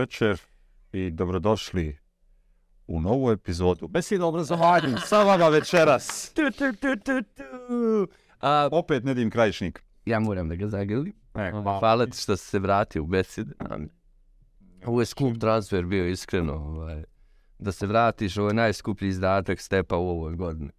Večer i dobrodošli u novu epizodu Beseda obrazovanju sa vama večeras. Tu, tu, tu, tu, tu. A, Opet Nedim Krajišnik. ja moram da ga zagrlim. E, Hvala ti što si se vratio u besed. Ovo je skup transfer bio iskreno. Ovaj. Da se vratiš, ovo je najskuplji izdatak stepa u ovoj godini.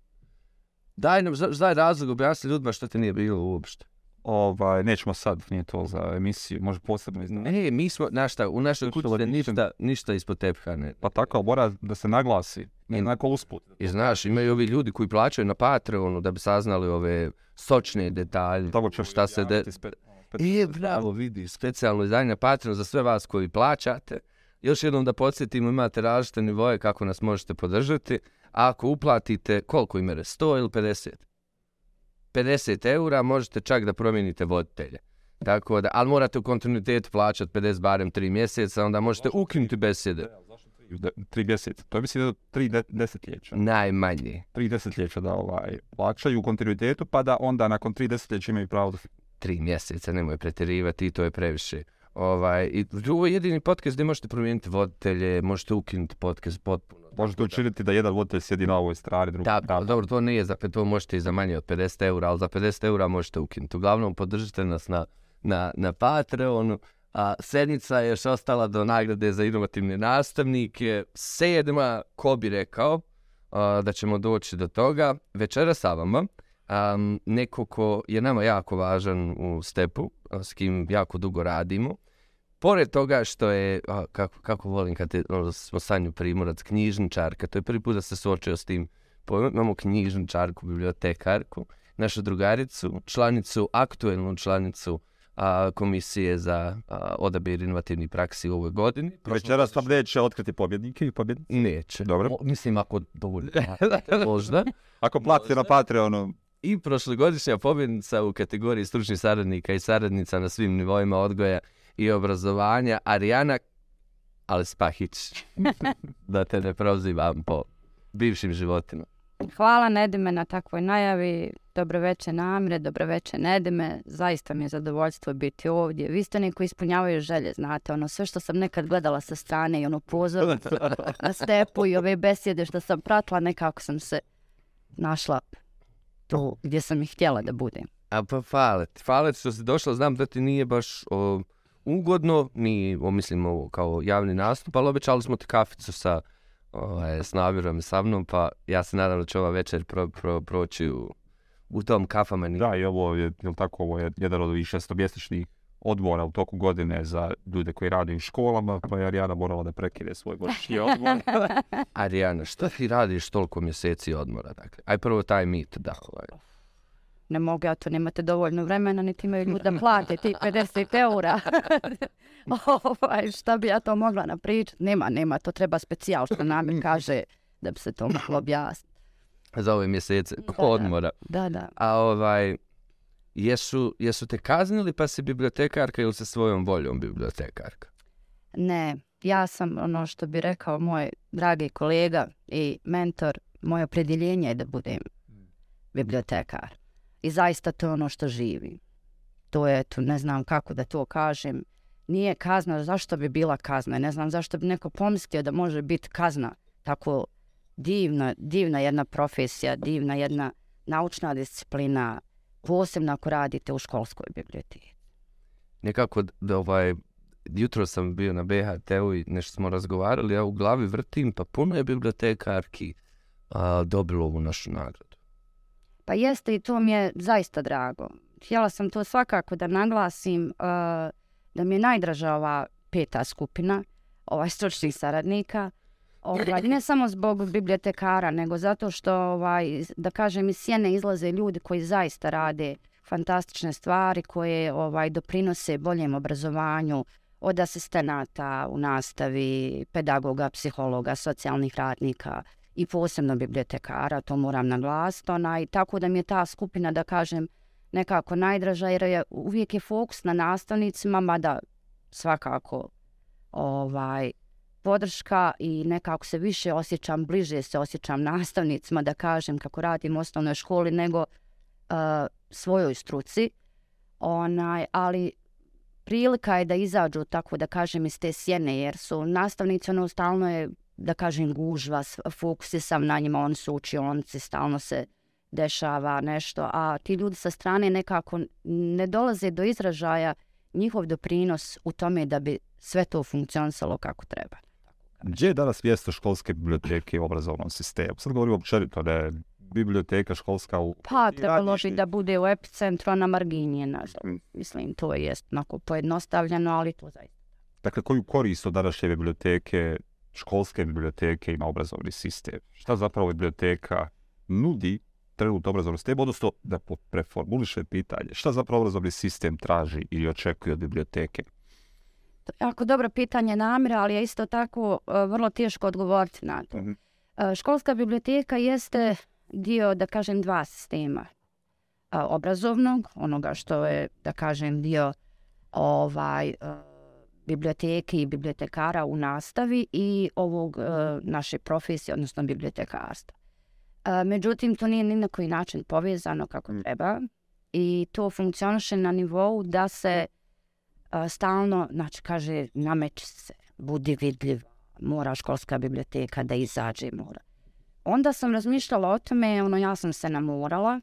Daj nam, daj razlog, objasni ljudima što te nije bilo uopšte. Ovaj, nećemo sad, nije to za emisiju, može posebno iznati. Ne, mi smo, znaš šta, u našoj kući se ništa, ništa ispod tepha ne. Pa tako, mora da se naglasi. Ne, I- onako usput. I znaš, imaju ovi ljudi koji plaćaju na Patreonu da bi saznali ove sočne detalje. Tako ćeš šta se de... javiti spe- E, bravo, vidi, specijalno izdanje na Patreon za sve vas koji plaćate. Još jednom da podsjetimo, imate različite nivoje kako nas možete podržati. A ako uplatite, koliko imere, 100 ili 50? 50 eura možete čak da promijenite voditelje. Tako da, ali morate u kontinuitetu plaćati 50 barem 3 mjeseca, onda možete ukinuti besede. De- Tri deset. To je mislim da tri de- desetljeća. Najmanje. Tri desetljeća da ovaj, plaćaju u kontinuitetu, pa da onda nakon tri desetljeća imaju pravo da tri mjeseca, nemoj pretjerivati i to je previše. Ovaj, i ovo je jedini podcast gdje možete promijeniti voditelje, možete ukinuti podcast potpuno. Možete učiniti da jedan voditelj sjedi na ovoj strani, drugi Da, tamo. dobro, to nije za, to možete i za manje od 50 eura, ali za 50 eura možete ukinuti. Uglavnom, podržite nas na, na, na Patreonu. A sednica je još ostala do nagrade za inovativne nastavnike. Sedma, ko bi rekao, a, da ćemo doći do toga. Večera sa vama, um, neko ko je nama jako važan u stepu, s kim jako dugo radimo. Pored toga što je, a, kako, kako volim kad te, ono, smo Sanju Primorac, knjižničarka, to je prvi put da se suočio s tim pojmom. Imamo knjižničarku, bibliotekarku, našu drugaricu, članicu, aktuelnu članicu a, komisije za a, odabir inovativnih praksi u ovoj godini. Večeras vam neće otkriti pobjednike i pobjednice. Neće. Dobro. Mo- mislim ako dovoljno. Možda. Ako platite na. Patreonu, I prošlogodišnja pobjednica u kategoriji stručnih saradnika i saradnica na svim nivoima odgoja i obrazovanja, Arijana Alespahić. da te ne prozivam po bivšim životima. Hvala Nedime na takvoj najavi. Dobro večer Namre, dobro večer Nedime. Zaista mi je zadovoljstvo biti ovdje. Vi ste neki koji ispunjavaju želje, znate. Ono sve što sam nekad gledala sa strane i ono pozor na stepu i ove besjede što sam pratila, nekako sam se našla tu gdje sam i htjela da budem. A pa hvala ti. Hvala ti što si došla. Znam da ti nije baš o, ugodno, ni, o, mislim, ovo kao javni nastup, ali obećali smo ti kaficu sa, ovaj, s Navirom i sa mnom, pa ja se nadam da će ova večer pro, pro, proći u, u tom kafama. da, i ovo je, tako, ovo je jedan od ovih šestomjesečnih odmora u toku godine za ljude koji rade u školama, pa je Arijana morala da prekine svoj godišnji odmor. Arijana, šta ti radiš toliko mjeseci odmora? Dakle, aj prvo taj mit, da. Ovaj. Ne mogu ja to, nemate dovoljno vremena, niti imaju ljudi da plate ti 50 eura. ovaj, šta bi ja to mogla napričati? Nema, nema, to treba specijal što nam kaže da bi se to moglo objasniti. Za ove mjesece da. odmora. Da, da. A ovaj, jesu, jesu te kaznili pa si bibliotekarka ili se svojom voljom bibliotekarka? Ne, ja sam ono što bi rekao moj dragi kolega i mentor, moje opredjeljenje je da budem bibliotekar. I zaista to je ono što živim. To je, tu ne znam kako da to kažem, nije kazna, zašto bi bila kazna? Ne znam zašto bi neko pomislio da može biti kazna tako divna, divna jedna profesija, divna jedna naučna disciplina, posebno ako radite u školskoj biblioteki. Nekako da ovaj, jutro sam bio na BHT-u i nešto smo razgovarali, ja u glavi vrtim, pa puno je bibliotekarki a, dobilo ovu našu nagradu. Pa jeste i to mi je zaista drago. Htjela sam to svakako da naglasim uh, da mi je najdraža ova peta skupina, ovaj stručnih saradnika. Ovaj, ne samo zbog bibliotekara, nego zato što, ovaj, da kažem, iz sjene izlaze ljudi koji zaista rade fantastične stvari, koje ovaj doprinose boljem obrazovanju od asistenata u nastavi, pedagoga, psihologa, socijalnih radnika i posebno bibliotekara, to moram naglasiti. Onaj, tako da mi je ta skupina, da kažem, nekako najdraža jer je uvijek je fokus na nastavnicima, mada svakako ovaj podrška i nekako se više osjećam, bliže se osjećam nastavnicima da kažem kako radim u osnovnoj školi nego uh, svojoj struci. Onaj, ali prilika je da izađu, tako da kažem, iz te sjene, jer su nastavnici, ono, stalno je, da kažem, gužva, fokus je sam na njima, oni su učionci, stalno se dešava nešto, a ti ljudi sa strane nekako ne dolaze do izražaja njihov doprinos u tome da bi sve to funkcionisalo kako treba. Gdje je danas mjesto školske biblioteke u obrazovnom sistemu? Sad govorim općenito da je biblioteka školska u... Pa, trebalo bi da bude u epicentru, a na marginije, na, Mm. mislim, to je onako pojednostavljeno, ali to zaista. Dakle, koju korist od današnje biblioteke, školske biblioteke ima obrazovni sistem? Šta zapravo biblioteka nudi trenutno obrazovni sistem, odnosno da preformuliše pitanje, šta zapravo obrazovni sistem traži ili očekuje od biblioteke? Jako dobro pitanje namjera, ali je isto tako e, vrlo teško odgovoriti na to. Mhm. E, Školska biblioteka jeste dio, da kažem, dva sistema. E, Obrazovnog, onoga što je, da kažem, dio ovaj biblioteke i bibliotekara u nastavi i ovog naše profesije, odnosno bibliotekarstva. Međutim, to nije ni na koji način povezano kako Mm. treba i to funkcioniše na nivou da se a, stalno, znači kaže, nameće se, budi vidljiv, mora školska biblioteka da izađe, mora. Onda sam razmišljala o tome, ono, ja sam se namorala,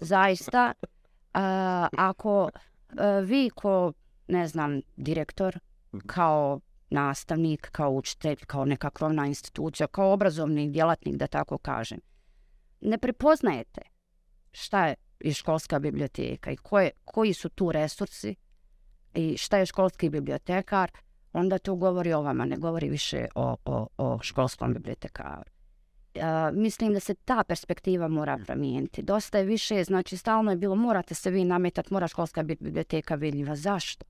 zaista, a, ako a, vi ko, ne znam, direktor, kao nastavnik, kao učitelj, kao neka krovna institucija, kao obrazovni djelatnik, da tako kažem, ne prepoznajete šta je i školska biblioteka i koje, koji su tu resursi i šta je školski bibliotekar, onda to govori o vama, ne govori više o, o, o školskom bibliotekaru. Uh, mislim da se ta perspektiva mora promijeniti. Dosta je više, znači stalno je bilo morate se vi nametati, mora školska biblioteka vidljiva. Zašto?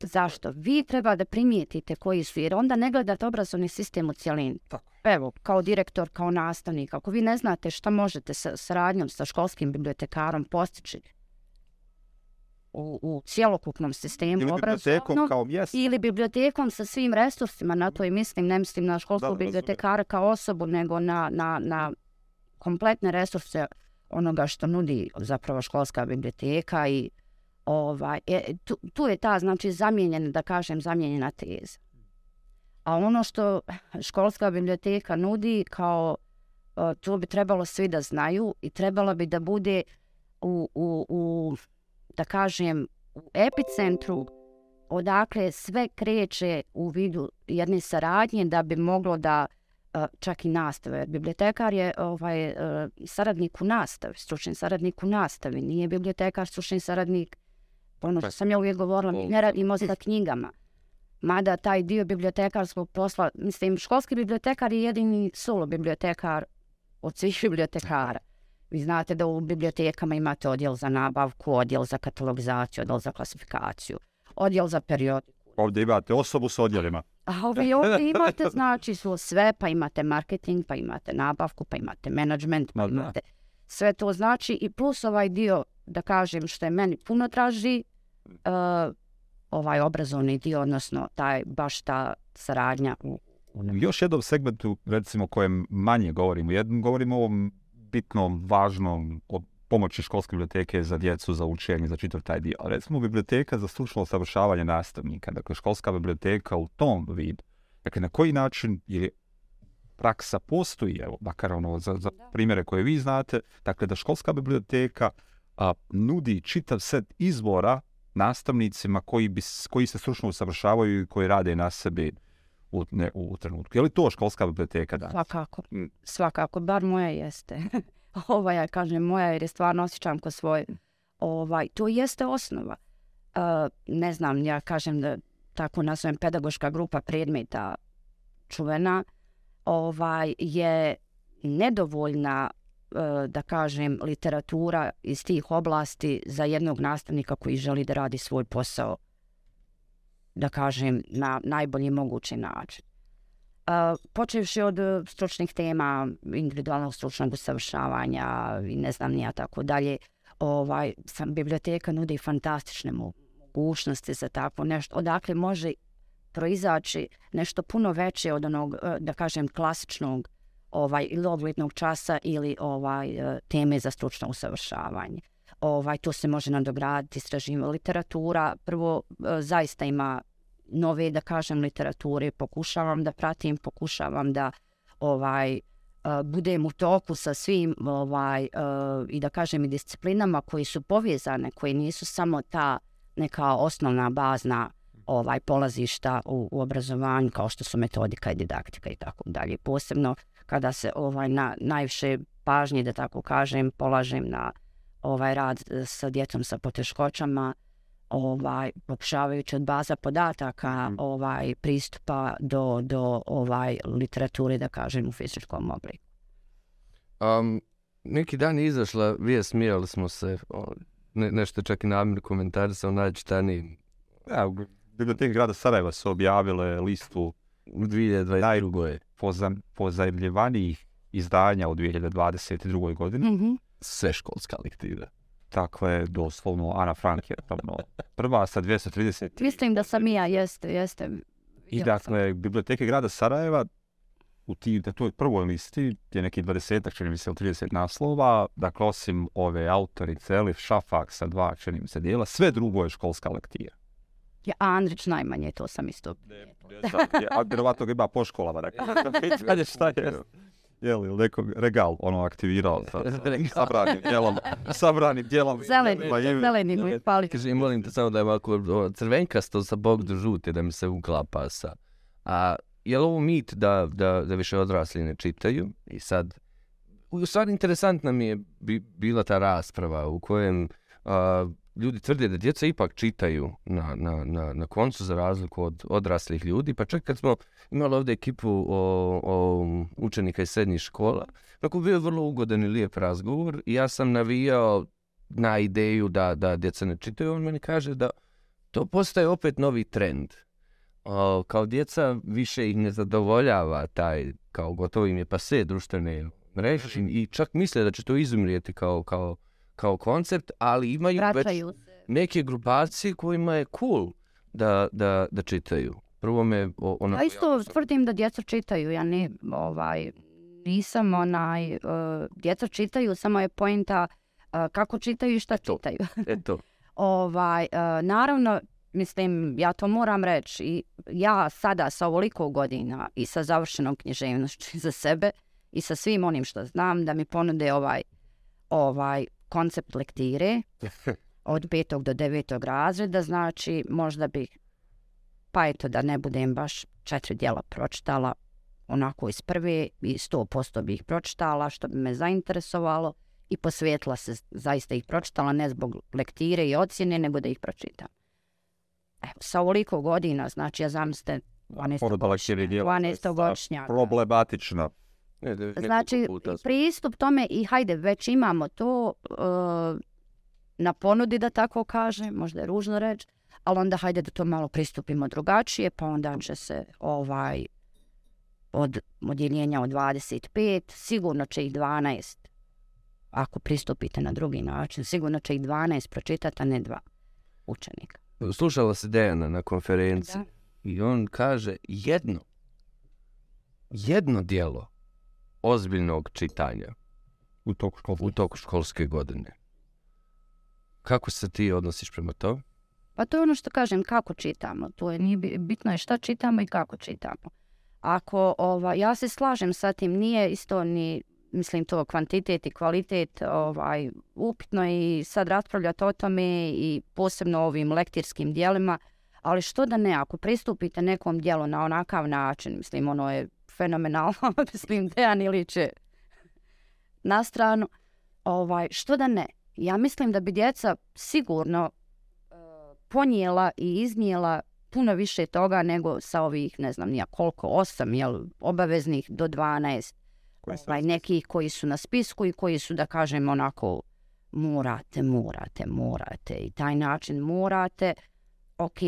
Zašto? Vi treba da primijetite koji su, jer onda ne gledate obrazovni sistem u cijelini. Evo, kao direktor, kao nastavnik, ako vi ne znate šta možete sa saradnjom sa školskim bibliotekarom postići u, u cijelokupnom sistemu Ili bibliotekom obrazovnog, kao mjesto? ili bibliotekom sa svim resursima, na to i mislim, ne mislim na Dobro, bibliotekara kao osobu, nego na, na, na kompletne resurse onoga što nudi zapravo školska biblioteka i ovaj, e, tu, tu je ta, znači, zamijenjena, da kažem, zamijenjena teza. A ono što školska biblioteka nudi kao e, to bi trebalo svi da znaju i trebalo bi da bude u, u, u da kažem, u epicentru odakle sve kreće u vidu jedne saradnje da bi moglo da e, čak i nastave. Bibliotekar je ovaj, e, saradnik u nastavi, stručni saradnik u nastavi. Nije bibliotekar stručni saradnik. Ono što sam ja uvijek govorila, mi ne radimo sa knjigama. Mada taj dio bibliotekarskog posla, mislim, školski bibliotekar je jedini solo bibliotekar od svih bibliotekara. Vi znate da u bibliotekama imate odjel za nabavku, odjel za katalogizaciju, odjel za klasifikaciju, odjel za period. Ovdje imate osobu s odjelima. A vi ovdje imate, znači, su sve, pa imate marketing, pa imate nabavku, pa imate management, pa imate sve to znači i plus ovaj dio, da kažem, što je meni puno traži, uh, ovaj obrazovni dio, odnosno taj, baš ta saradnja u U još jednom segmentu, recimo, kojem manje govorimo, jednom govorimo o ovom bitnom, važnom, o pomoći školske biblioteke za djecu, za učenje, za čitav taj dio. Recimo, biblioteka za stručno usavršavanje nastavnika, dakle, školska biblioteka u tom vidu. Dakle, na koji način je praksa postoji, evo, makar ono, za, za primjere koje vi znate, dakle, da školska biblioteka a, nudi čitav set izbora nastavnicima koji, bi, koji se stručno usavršavaju i koji rade na sebi u, ne, u trenutku. Je li to školska biblioteka da? Svakako, Mm. svakako, bar moja jeste. ovaj, ja kažem moja jer je stvarno osjećam ko svoj. Ovaj, to jeste osnova. Uh, ne znam, ja kažem da tako nazovem pedagoška grupa predmeta čuvena, ovaj, je nedovoljna uh, da kažem literatura iz tih oblasti za jednog nastavnika koji želi da radi svoj posao da kažem na najbolji mogući način. Uh, počevši od e, stručnih tema, individualnog stručnog usavršavanja i ne znam nija tako dalje, ovaj, sam, biblioteka nudi fantastične mogućnosti za tako nešto, odakle može proizaći nešto puno veće od onog, e, da kažem, klasičnog ovaj, ili oglednog časa ili ovaj e, teme za stručno usavršavanje. ovaj, to se može nadograditi, istraživa literatura. Prvo, zaista ima nove, da kažem, literature, pokušavam da pratim, pokušavam da ovaj budem u toku sa svim ovaj i da kažem i disciplinama koji su povezane, koji nisu samo ta neka osnovna bazna ovaj polazišta u, u obrazovanju kao što su metodika i didaktika i tako dalje. Posebno kada se ovaj na najviše pažnje da tako kažem polažem na ovaj rad e, sa djecom sa poteškoćama, ovaj pokušavajući od baza podataka mm. ovaj pristupa do do ovaj literature da kažem u fizičkom obliku. Um, neki dan je izašla vijest, smijali smo se, o, ne, nešto čak i namjer komentari sa najčitanijim. Ja, u biblioteki grada Sarajeva su objavile listu u 2022. Pozam, pozajemljivanijih izdanja u 2022. godini. Mm -hmm. Sve školska lektira. Dakle, doslovno, Ana Frank je tamo prva sa 230. Mislim da sam i ja, jeste, jeste. I dakle, biblioteke grada Sarajeva u ti, na toj prvoj listi je neki 20 čini mi se, 30 naslova. Dakle, osim ove autorice, Elif Šafak sa dva, čini mi se, dijela, sve drugo je školska lektira. Ja, Andrić najmanje, to sam isto. Ne, ne, a vjerovatno ga ima po školama, dakle. Pitanje šta je? Je li neko regal ono aktivirao sa, sa sabranim dijelom, sabranim dijelom. Zeleni, zeleni mi pali. Kaže, molim te samo da je ovako crvenkasto sa bog do žute, da mi se uklapa sa... A je li ovo mit da, da, da više odrasli ne čitaju? I sad, u stvari interesantna mi je bi, bila ta rasprava u kojem a, ljudi tvrde da djeca ipak čitaju na, na, na, na koncu za razliku od odraslih ljudi. Pa čak kad smo imali ovdje ekipu o, o učenika iz srednjih škola, tako bio je vrlo ugodan i lijep razgovor i ja sam navijao na ideju da, da djeca ne čitaju. On meni kaže da to postaje opet novi trend. O, kao djeca više ih ne zadovoljava taj, kao gotovo im je pase društvene mreže i čak misle da će to izumrijeti kao, kao kao koncept, ali imaju Vraćaju već neke grupacije kojima je cool da, da, da čitaju. Prvo me ona... Ja isto tvrdim da djeca čitaju, ja ne, ovaj, nisam onaj, uh, djeca čitaju, samo je pojenta uh, kako čitaju i šta to, čitaju. Eto. ovaj, uh, naravno, mislim, ja to moram reći, i ja sada sa ovoliko godina i sa završenom književnošću za sebe i sa svim onim što znam da mi ponude ovaj, ovaj koncept lektire od petog do devetog razreda, znači možda bih, pa eto da ne budem baš četiri dijela pročitala, onako iz prve i sto posto bih pročitala, što bi me zainteresovalo i posvijetila se, zaista ih pročitala, ne zbog lektire i ocjene, nego da ih pročitam. Evo, sa ovoliko godina, znači ja zamislite 12 godišnjaka. Ne, da, Znači, pristup tome i hajde, već imamo to uh, na ponudi, da tako kaže, možda je ružno reći, ali onda hajde da to malo pristupimo drugačije, pa onda će se ovaj od odjeljenja od 25, sigurno će ih 12, ako pristupite na drugi način, sigurno će ih 12 pročitati, a ne dva učenika. Slušala se Dejana na konferenciji da. i on kaže jedno, jedno dijelo ozbiljnog čitanja u toku, školske. u toku školske godine. Kako se ti odnosiš prema to? Pa to je ono što kažem, kako čitamo. To je nije bitno je šta čitamo i kako čitamo. Ako ova, ja se slažem sa tim, nije isto ni mislim to kvantitet i kvalitet ovaj upitno i sad raspravljati o tome i posebno ovim lektirskim dijelima, ali što da ne, ako pristupite nekom dijelu na onakav način, mislim ono je fenomenalno, mislim, Dejan Ilić je na stranu. Ovaj, što da ne? Ja mislim da bi djeca sigurno uh, ponijela i iznijela puno više toga nego sa ovih, ne znam, nija koliko, osam, jel, obaveznih do 12. Ovaj, nekih koji su na spisku i koji su, da kažem, onako, morate, morate, morate. I taj način morate, ok,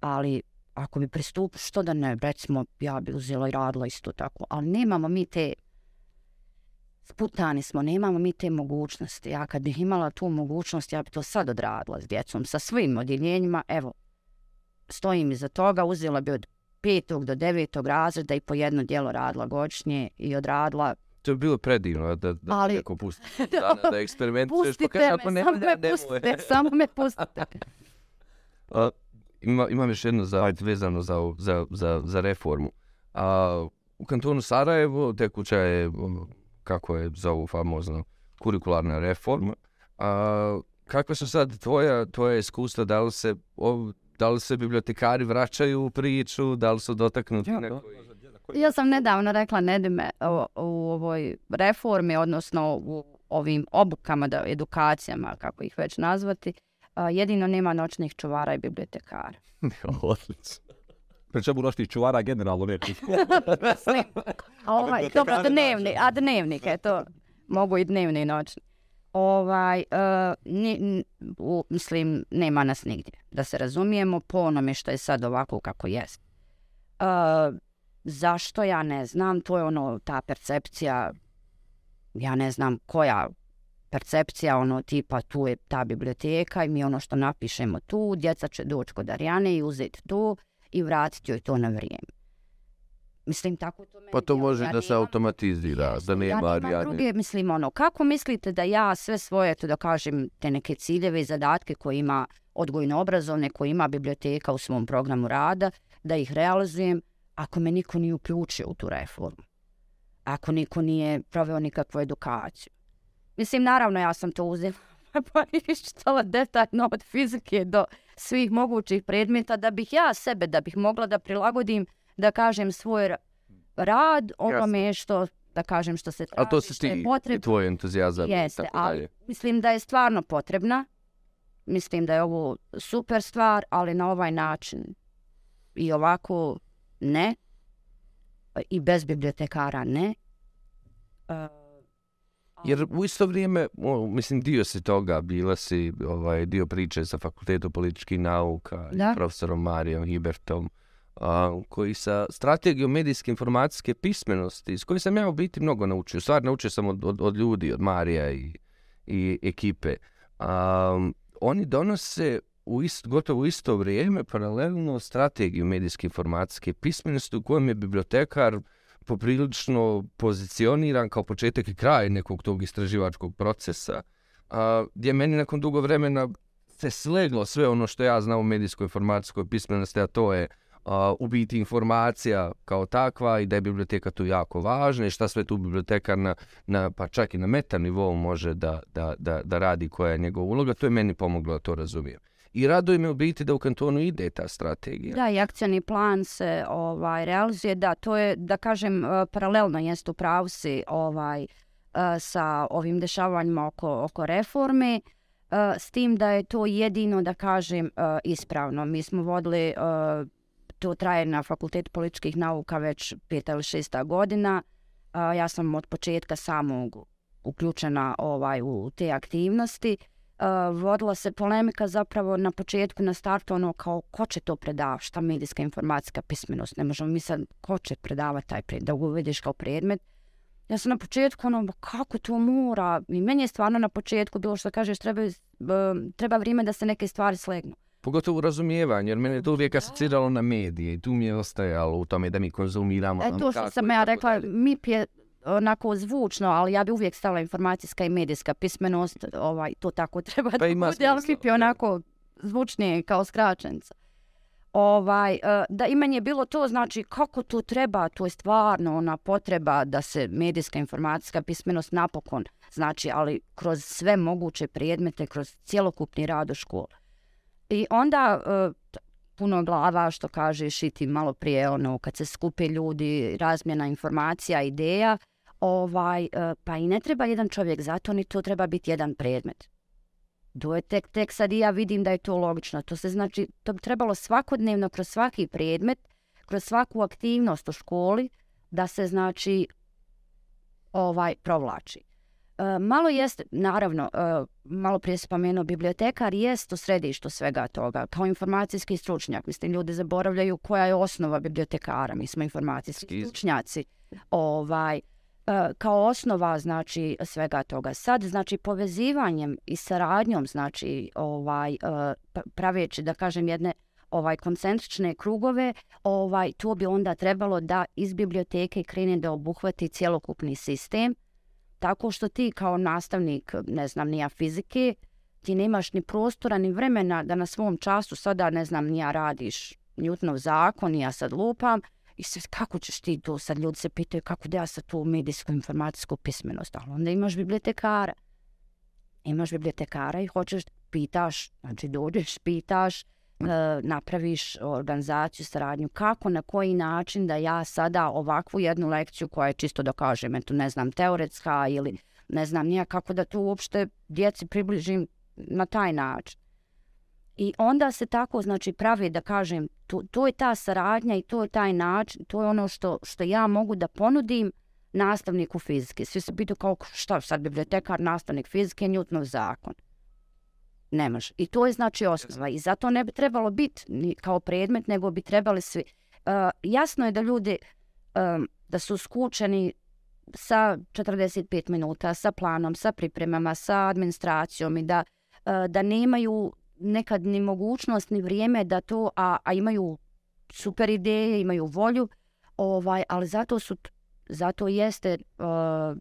ali ako bi pristup, što da ne, recimo, ja bi uzela i radila isto tako, ali nemamo mi te, sputani smo, nemamo mi te mogućnosti. Ja kad bih imala tu mogućnost, ja bi to sad odradila s djecom, sa svim odjeljenjima, evo, stojim iza toga, uzela bi od petog do devetog razreda i po jedno dijelo radila godišnje i odradila to je bilo predivno da, da Ali- neko pusti dana, da eksperimentuješ, pa Pustite kaže, me, ako ne samo valja, me nemoj. pustite, samo me pustite. Ima, imam još jedno za, vezano za, ovu- za, za, za reformu. A, u kantonu Sarajevo tekuća je, ono, kako je zovu famozno, kurikularna reforma. A, kakva su sad tvoja, tvoja iskustva, da li se, ov, da li se bibliotekari vraćaju u priču, da li su dotaknuti Ja, neko... Ja sam nedavno rekla Nedime o, u ovoj reformi, odnosno u ovim obukama, da, edukacijama, kako ih već nazvati, a, jedino nema noćnih čuvara i bibliotekara. Odlično. Pri čemu noćnih čuvara generalno. Mislim, a ovaj, bibliotekari dobro, dnevni, a dnevnik, eto, mogu i dnevni i noćni. Ovaj, uh, ni, n- u, mislim, nema nas nigdje. Da se razumijemo po onome što je sad ovako kako jest. Uh, zašto ja ne znam, to je ono, ta percepcija, ja ne znam koja percepcija, ono tipa tu je ta biblioteka i mi ono što napišemo tu, djeca će doći kod Arijane i uzeti tu i vratiti joj to na vrijeme. Mislim, tako to meni Pa to može Ja da se automatizira, da ja nema nemam Arijane. druge, mislim, ono, kako mislite da ja sve svoje, to da kažem, te neke ciljeve i zadatke koje ima odgojno-obrazovne, koje ima biblioteka u svom programu rada, da ih realizujem ako me niko nije uključio u tu reformu. Ako niko nije proveo nikakvu edukaciju. Mislim, naravno, ja sam to uzela pa iščitala detaljno od fizike do svih mogućih predmeta da bih ja sebe, da bih mogla da prilagodim, da kažem, svoj ra- rad onome što, da kažem, što se traži, A to se što je ti, i potrebno. tvoj entuzijazam Jeste, tako ali dalje. mislim da je stvarno potrebna. Mislim da je ovo super stvar, ali na ovaj način i ovako ne. I bez bibliotekara ne. E, Jer u isto vrijeme, o, mislim, dio si toga, bila si ovaj, dio priče sa Fakultetom političkih nauka Da. i profesorom Marijom Hibertom, a, koji sa strategijom medijske informacijske pismenosti, iz koje sam ja u biti mnogo naučio. Stvar, naučio sam od, od, od ljudi, od Marija i, i ekipe. A, oni donose u ist, gotovo u isto vrijeme paralelno strategiju medijske informacijske pismenosti u kojem je bibliotekar poprilično pozicioniran kao početak i kraj nekog tog istraživačkog procesa, a, gdje meni nakon dugo vremena se sleglo sve ono što ja znam o medijskoj informacijskoj pismenosti, a to je a, u biti informacija kao takva i da je biblioteka tu jako važna i šta sve tu bibliotekar na, na, pa čak i na meta nivou može da, da, da, da radi koja je njegova uloga, to je meni pomoglo da to razumijem. I raduje me u biti da u kantonu ide ta strategija. Da, i akcijni plan se ovaj realizuje. Da, to je, da kažem, e, paralelno jeste u pravu si ovaj, e, sa ovim dešavanjima oko, oko reforme, e, s tim da je to jedino, da kažem, ispravno. Mi smo vodili, to traje na Fakultetu političkih nauka već peta ili šesta godina. Ja sam od početka samog uključena ovaj u te aktivnosti. Uh, vodila se polemika zapravo na početku, na startu, ono kao ko će to predavati, šta medijska informacijska pismenost, ne možemo mi sad, ko će predavati taj predmet, da ga uvediš kao predmet. Ja sam na početku ono, "Ma kako to mora, i meni je stvarno na početku bilo što kažeš, treba, uh, treba vrijeme da se neke stvari slegnu. Pogotovo u razumijevanju, jer mene je to uvijek asociralo na medije i tu mi je ostajalo u tome da mi konzumiramo. E ono to što sam ja rekla, dalje. MIP je onako zvučno, ali ja bi uvijek stavila informacijska i medijska pismenost, ovaj, to tako treba Pa da ima bude, ali MIP je onako zvučnije kao skraćenica. Ovaj, e, da i meni je bilo to, znači kako to treba, to je stvarno ona potreba da se medijska informacijska pismenost napokon, znači, ali kroz sve moguće predmete, kroz cjelokupni rad u školi. I onda e, puno glava, što kažeš i ti malo prije, ono, kad se skupe ljudi, razmjena informacija, ideja, ovaj, e, pa i ne treba jedan čovjek za to, ni to treba biti jedan predmet. To je tek, tek sad i ja vidim da je to logično. To se znači, to bi trebalo svakodnevno kroz svaki predmet, kroz svaku aktivnost u školi, da se znači ovaj provlači. E, malo jest, naravno, e, malo prije se spomenuo, bibliotekar jest u središtu svega toga, kao informacijski stručnjak. Mislim, ljudi zaboravljaju koja je osnova bibliotekara. Mi smo informacijski stručnjaci. Ovaj, E, kao osnova znači svega toga. Sad znači povezivanjem i saradnjom znači ovaj e, pa, praveći da kažem jedne ovaj koncentrične krugove, ovaj to bi onda trebalo da iz biblioteke krene da obuhvati cjelokupni sistem, tako što ti kao nastavnik, ne znam, nija fizike, ti nemaš ni prostora ni vremena da na svom času sada, ne znam, nija radiš Newtonov zakon, ja sad lupam, i sve, kako ćeš ti to, sad ljudi se pitaju kako da ja sad tu medijsku informacijsku pismenost, ali onda imaš bibliotekara. Imaš bibliotekara i hoćeš, pitaš, znači dođeš, pitaš, uh, napraviš organizaciju, saradnju, kako, na koji način da ja sada ovakvu jednu lekciju koja je čisto da kažem, eto ne znam, teoretska ili ne znam nija kako da to uopšte djeci približim na taj način. I onda se tako znači pravi da kažem to, to je ta saradnja i to je taj način, to je ono što što ja mogu da ponudim nastavniku fizike. Svi se pitaju kao šta sad bibliotekar, nastavnik fizike, Newtonov zakon. Ne može. I to je znači osnova. I zato ne bi trebalo biti kao predmet, nego bi trebali svi. Uh, jasno je da ljudi um, da su skučeni sa 45 minuta, sa planom, sa pripremama, sa administracijom i da, uh, da nemaju nekad ni mogućnost ni vrijeme da to, a, a imaju super ideje, imaju volju, ovaj, ali zato su zato jeste uh,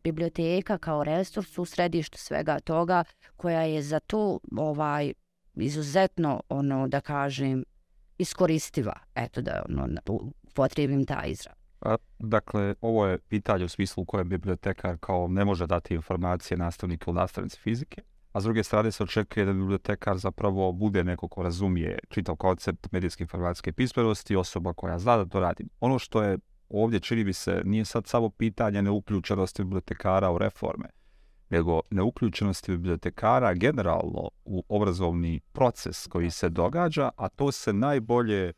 biblioteka kao resurs u središtu svega toga koja je za to ovaj izuzetno ono da kažem iskoristiva. Eto da ono potrebim ta izraz. A, dakle, ovo je pitanje u smislu u kojem bibliotekar kao ne može dati informacije nastavniku u nastavnici fizike, a s druge strane se očekuje da bibliotekar zapravo bude neko ko razumije čitav koncept medijske informacijske pismenosti, osoba koja zna da to radi. Ono što je ovdje čini mi se nije sad samo pitanje neuključenosti bibliotekara u reforme, nego neuključenosti bibliotekara generalno u obrazovni proces koji se događa, a to se najbolje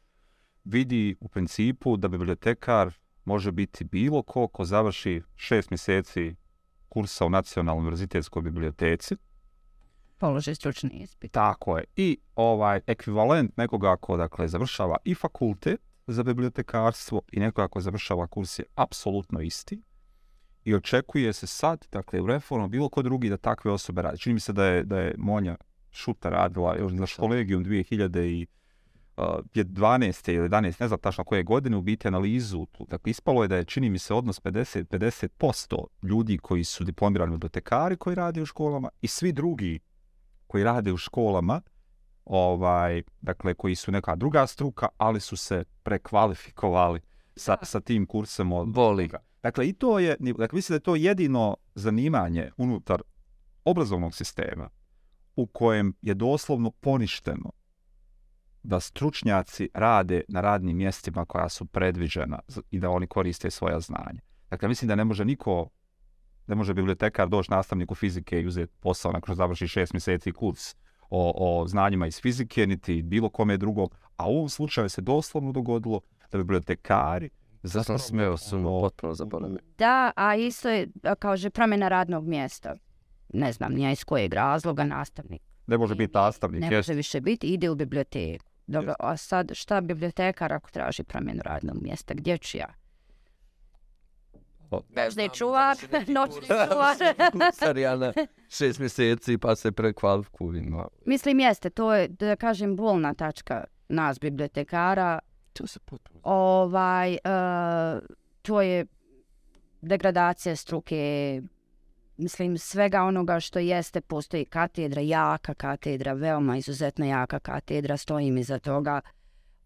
vidi u principu da bibliotekar može biti bilo ko ko završi šest mjeseci kursa u Nacionalnoj univerzitetskoj biblioteci, položi stručni ispit. Tako je. I ovaj ekvivalent nekoga ko dakle završava i fakultet za bibliotekarstvo i nekoga ko završava kurs je apsolutno isti. I očekuje se sad, dakle, u reformu bilo ko drugi da takve osobe radi. Čini mi se da je, da je Monja Šuta radila još za kolegijum 2000 i uh, 12. ili 11. ne znam tačno koje godine u biti analizu. Dakle, ispalo je da je, čini mi se, odnos 50-50% ljudi koji su diplomirani bibliotekari koji rade u školama i svi drugi koji rade u školama, ovaj, dakle, koji su neka druga struka, ali su se prekvalifikovali sa, sa tim kursom od Voli. Dakle, i to je, dakle, mislim da je to jedino zanimanje unutar obrazovnog sistema u kojem je doslovno poništeno da stručnjaci rade na radnim mjestima koja su predviđena i da oni koriste svoja znanja. Dakle, mislim da ne može niko, ne može bibliotekar doći nastavniku fizike i uzeti posao nakon što završi šest mjeseci kurs o, o znanjima iz fizike, niti bilo kome drugom, a u ovom slučaju se doslovno dogodilo da bibliotekari Zato sam smeo sam potpuno zaboravio. Da, a isto je, kao že promjena radnog mjesta. Ne znam, nija iz kojeg razloga nastavnik. Ne može biti nastavnik, Ne može više biti, ide u biblioteku. Dobro, a sad šta bibliotekar ako traži promjenu radnog mjesta? Gdje ću ja? Možda je čuvar, noćni čuvar. Kucar ja na šest mjeseci pa se prekvalifikujem. Mislim jeste, to je, da kažem, bolna tačka nas bibliotekara. To se potpuno... Ovaj, uh, to je degradacija struke, mislim, svega onoga što jeste, postoji katedra, jaka katedra, veoma izuzetno jaka katedra, stojim iza toga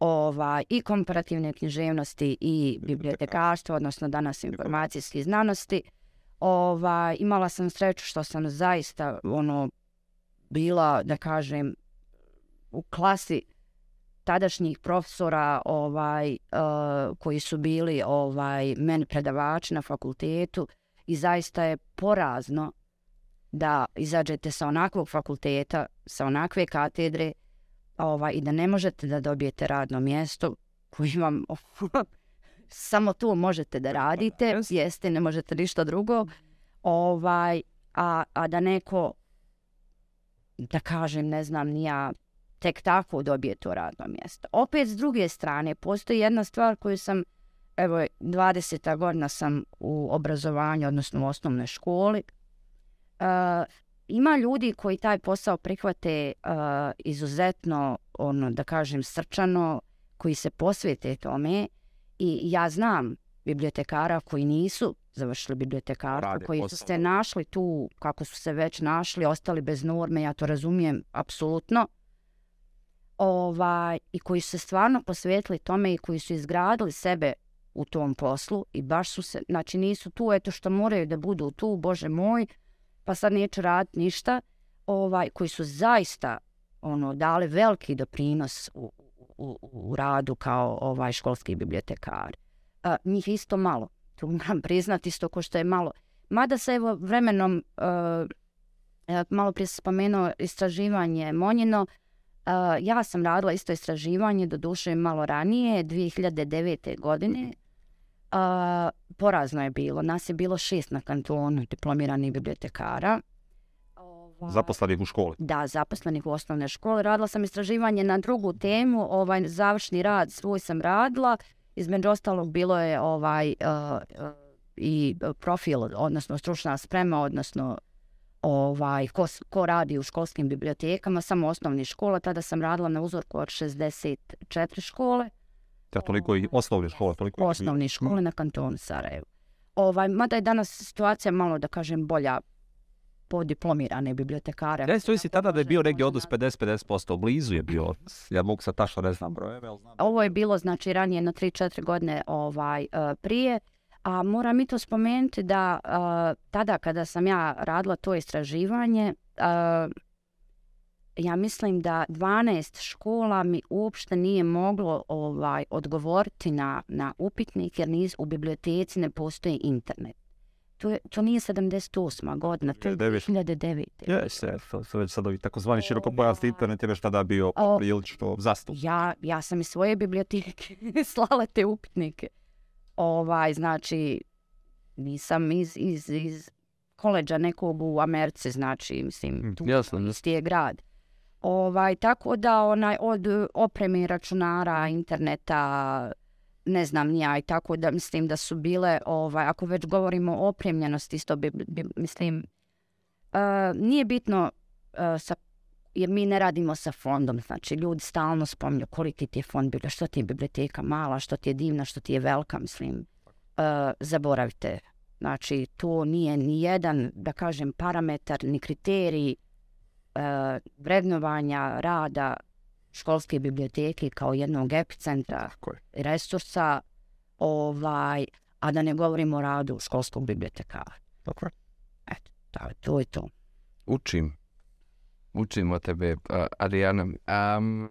ovaj, i komparativne književnosti i bibliotekarstvo, odnosno danas informacijski znanosti. Ovaj, imala sam sreću što sam zaista ono bila, da kažem, u klasi tadašnjih profesora ovaj uh, koji su bili ovaj meni predavači na fakultetu i zaista je porazno da izađete sa onakvog fakulteta, sa onakve katedre ovaj, i da ne možete da dobijete radno mjesto koji vam samo tu možete da radite, jeste, ne možete ništa drugo, ovaj, a, a da neko, da kažem, ne znam, nija tek tako dobije to radno mjesto. Opet, s druge strane, postoji jedna stvar koju sam, evo, 20. godina sam u obrazovanju, odnosno u osnovnoj školi, uh, ima ljudi koji taj posao prihvate uh, izuzetno, ono, da kažem, srčano, koji se posvete tome. I ja znam bibliotekara koji nisu završili bibliotekarstvo, Rade koji su se našli tu, kako su se već našli, ostali bez norme, ja to razumijem apsolutno, ovaj, i koji su se stvarno posvetili tome i koji su izgradili sebe u tom poslu i baš su se, znači nisu tu, eto što moraju da budu tu, bože moj, pa sad neću raditi ništa, ovaj, koji su zaista ono dali veliki doprinos u, u, u radu kao ovaj školski bibliotekar. A, njih isto malo, tu moram priznati isto ko što je malo. Mada se evo vremenom, e, a, malo prije sam spomenuo istraživanje Monjino, a, ja sam radila isto istraživanje, do duše malo ranije, 2009. godine. Uh, porazno je bilo, nas je bilo šest na kantonu diplomiranih bibliotekara. Ovaj, Zaposlenih u školi. Da, zaposlenih u osnovne škole. Radila sam istraživanje na drugu temu, ovaj završni rad svoj sam radila. Između ostalog bilo je ovaj uh, uh, i profil, odnosno stručna sprema, odnosno ovaj ko, ko radi u školskim bibliotekama, samo osnovnih škola. Tada sam radila na uzorku od 64 škole Ja toliko i osnovne škole, toliko i- osnovne škole na kantonu Sarajevo. Ovaj, mada je danas situacija malo, da kažem, bolja po diplomirane bibliotekare. Ja isto mislim tada da je bio negdje odnos 50-50%, blizu je bio. Ja mogu sad tačno ne znam brojeve, znam. Ovo je bilo znači ranije na 3-4 godine ovaj uh, prije, a moram i to spomenuti da uh, tada kada sam ja radila to istraživanje, uh, ja mislim da 12 škola mi uopšte nije moglo ovaj odgovoriti na, na upitnik jer niz, u biblioteci ne postoji internet. To, je, to nije 78. godina, to je 2009. 2009. Jes, jes, to su već sad ovi takozvani širokopojasni internet je već tada bio prilično zastup. Ja, ja sam iz svoje biblioteke slala te upitnike. Ovaj, znači, nisam iz, iz, iz koleđa nekog u Americi, znači, mislim, tu Jasno, jasno. isti je grad. Ovaj, tako da onaj od e, opreme računara, interneta, ne znam ni ja i tako da mislim da su bile, ovaj, ako već govorimo o opremljenosti, isto bi, bi mislim, uh, nije bitno uh, sa jer mi ne radimo sa fondom, znači ljudi stalno spominju koliki ti je fond bilo, što ti je biblioteka mala, što ti je divna, što ti je velika, mislim, uh, zaboravite. Znači, to nije ni jedan, da kažem, parametar, ni kriterij uh, vrednovanja rada školske biblioteke kao jednog epicentra je. resursa, ovaj, a da ne govorimo o radu školskog bibliotekara. Tako je. Eto, to, to je to. Učim. Učim od tebe, a, Adriana. Um,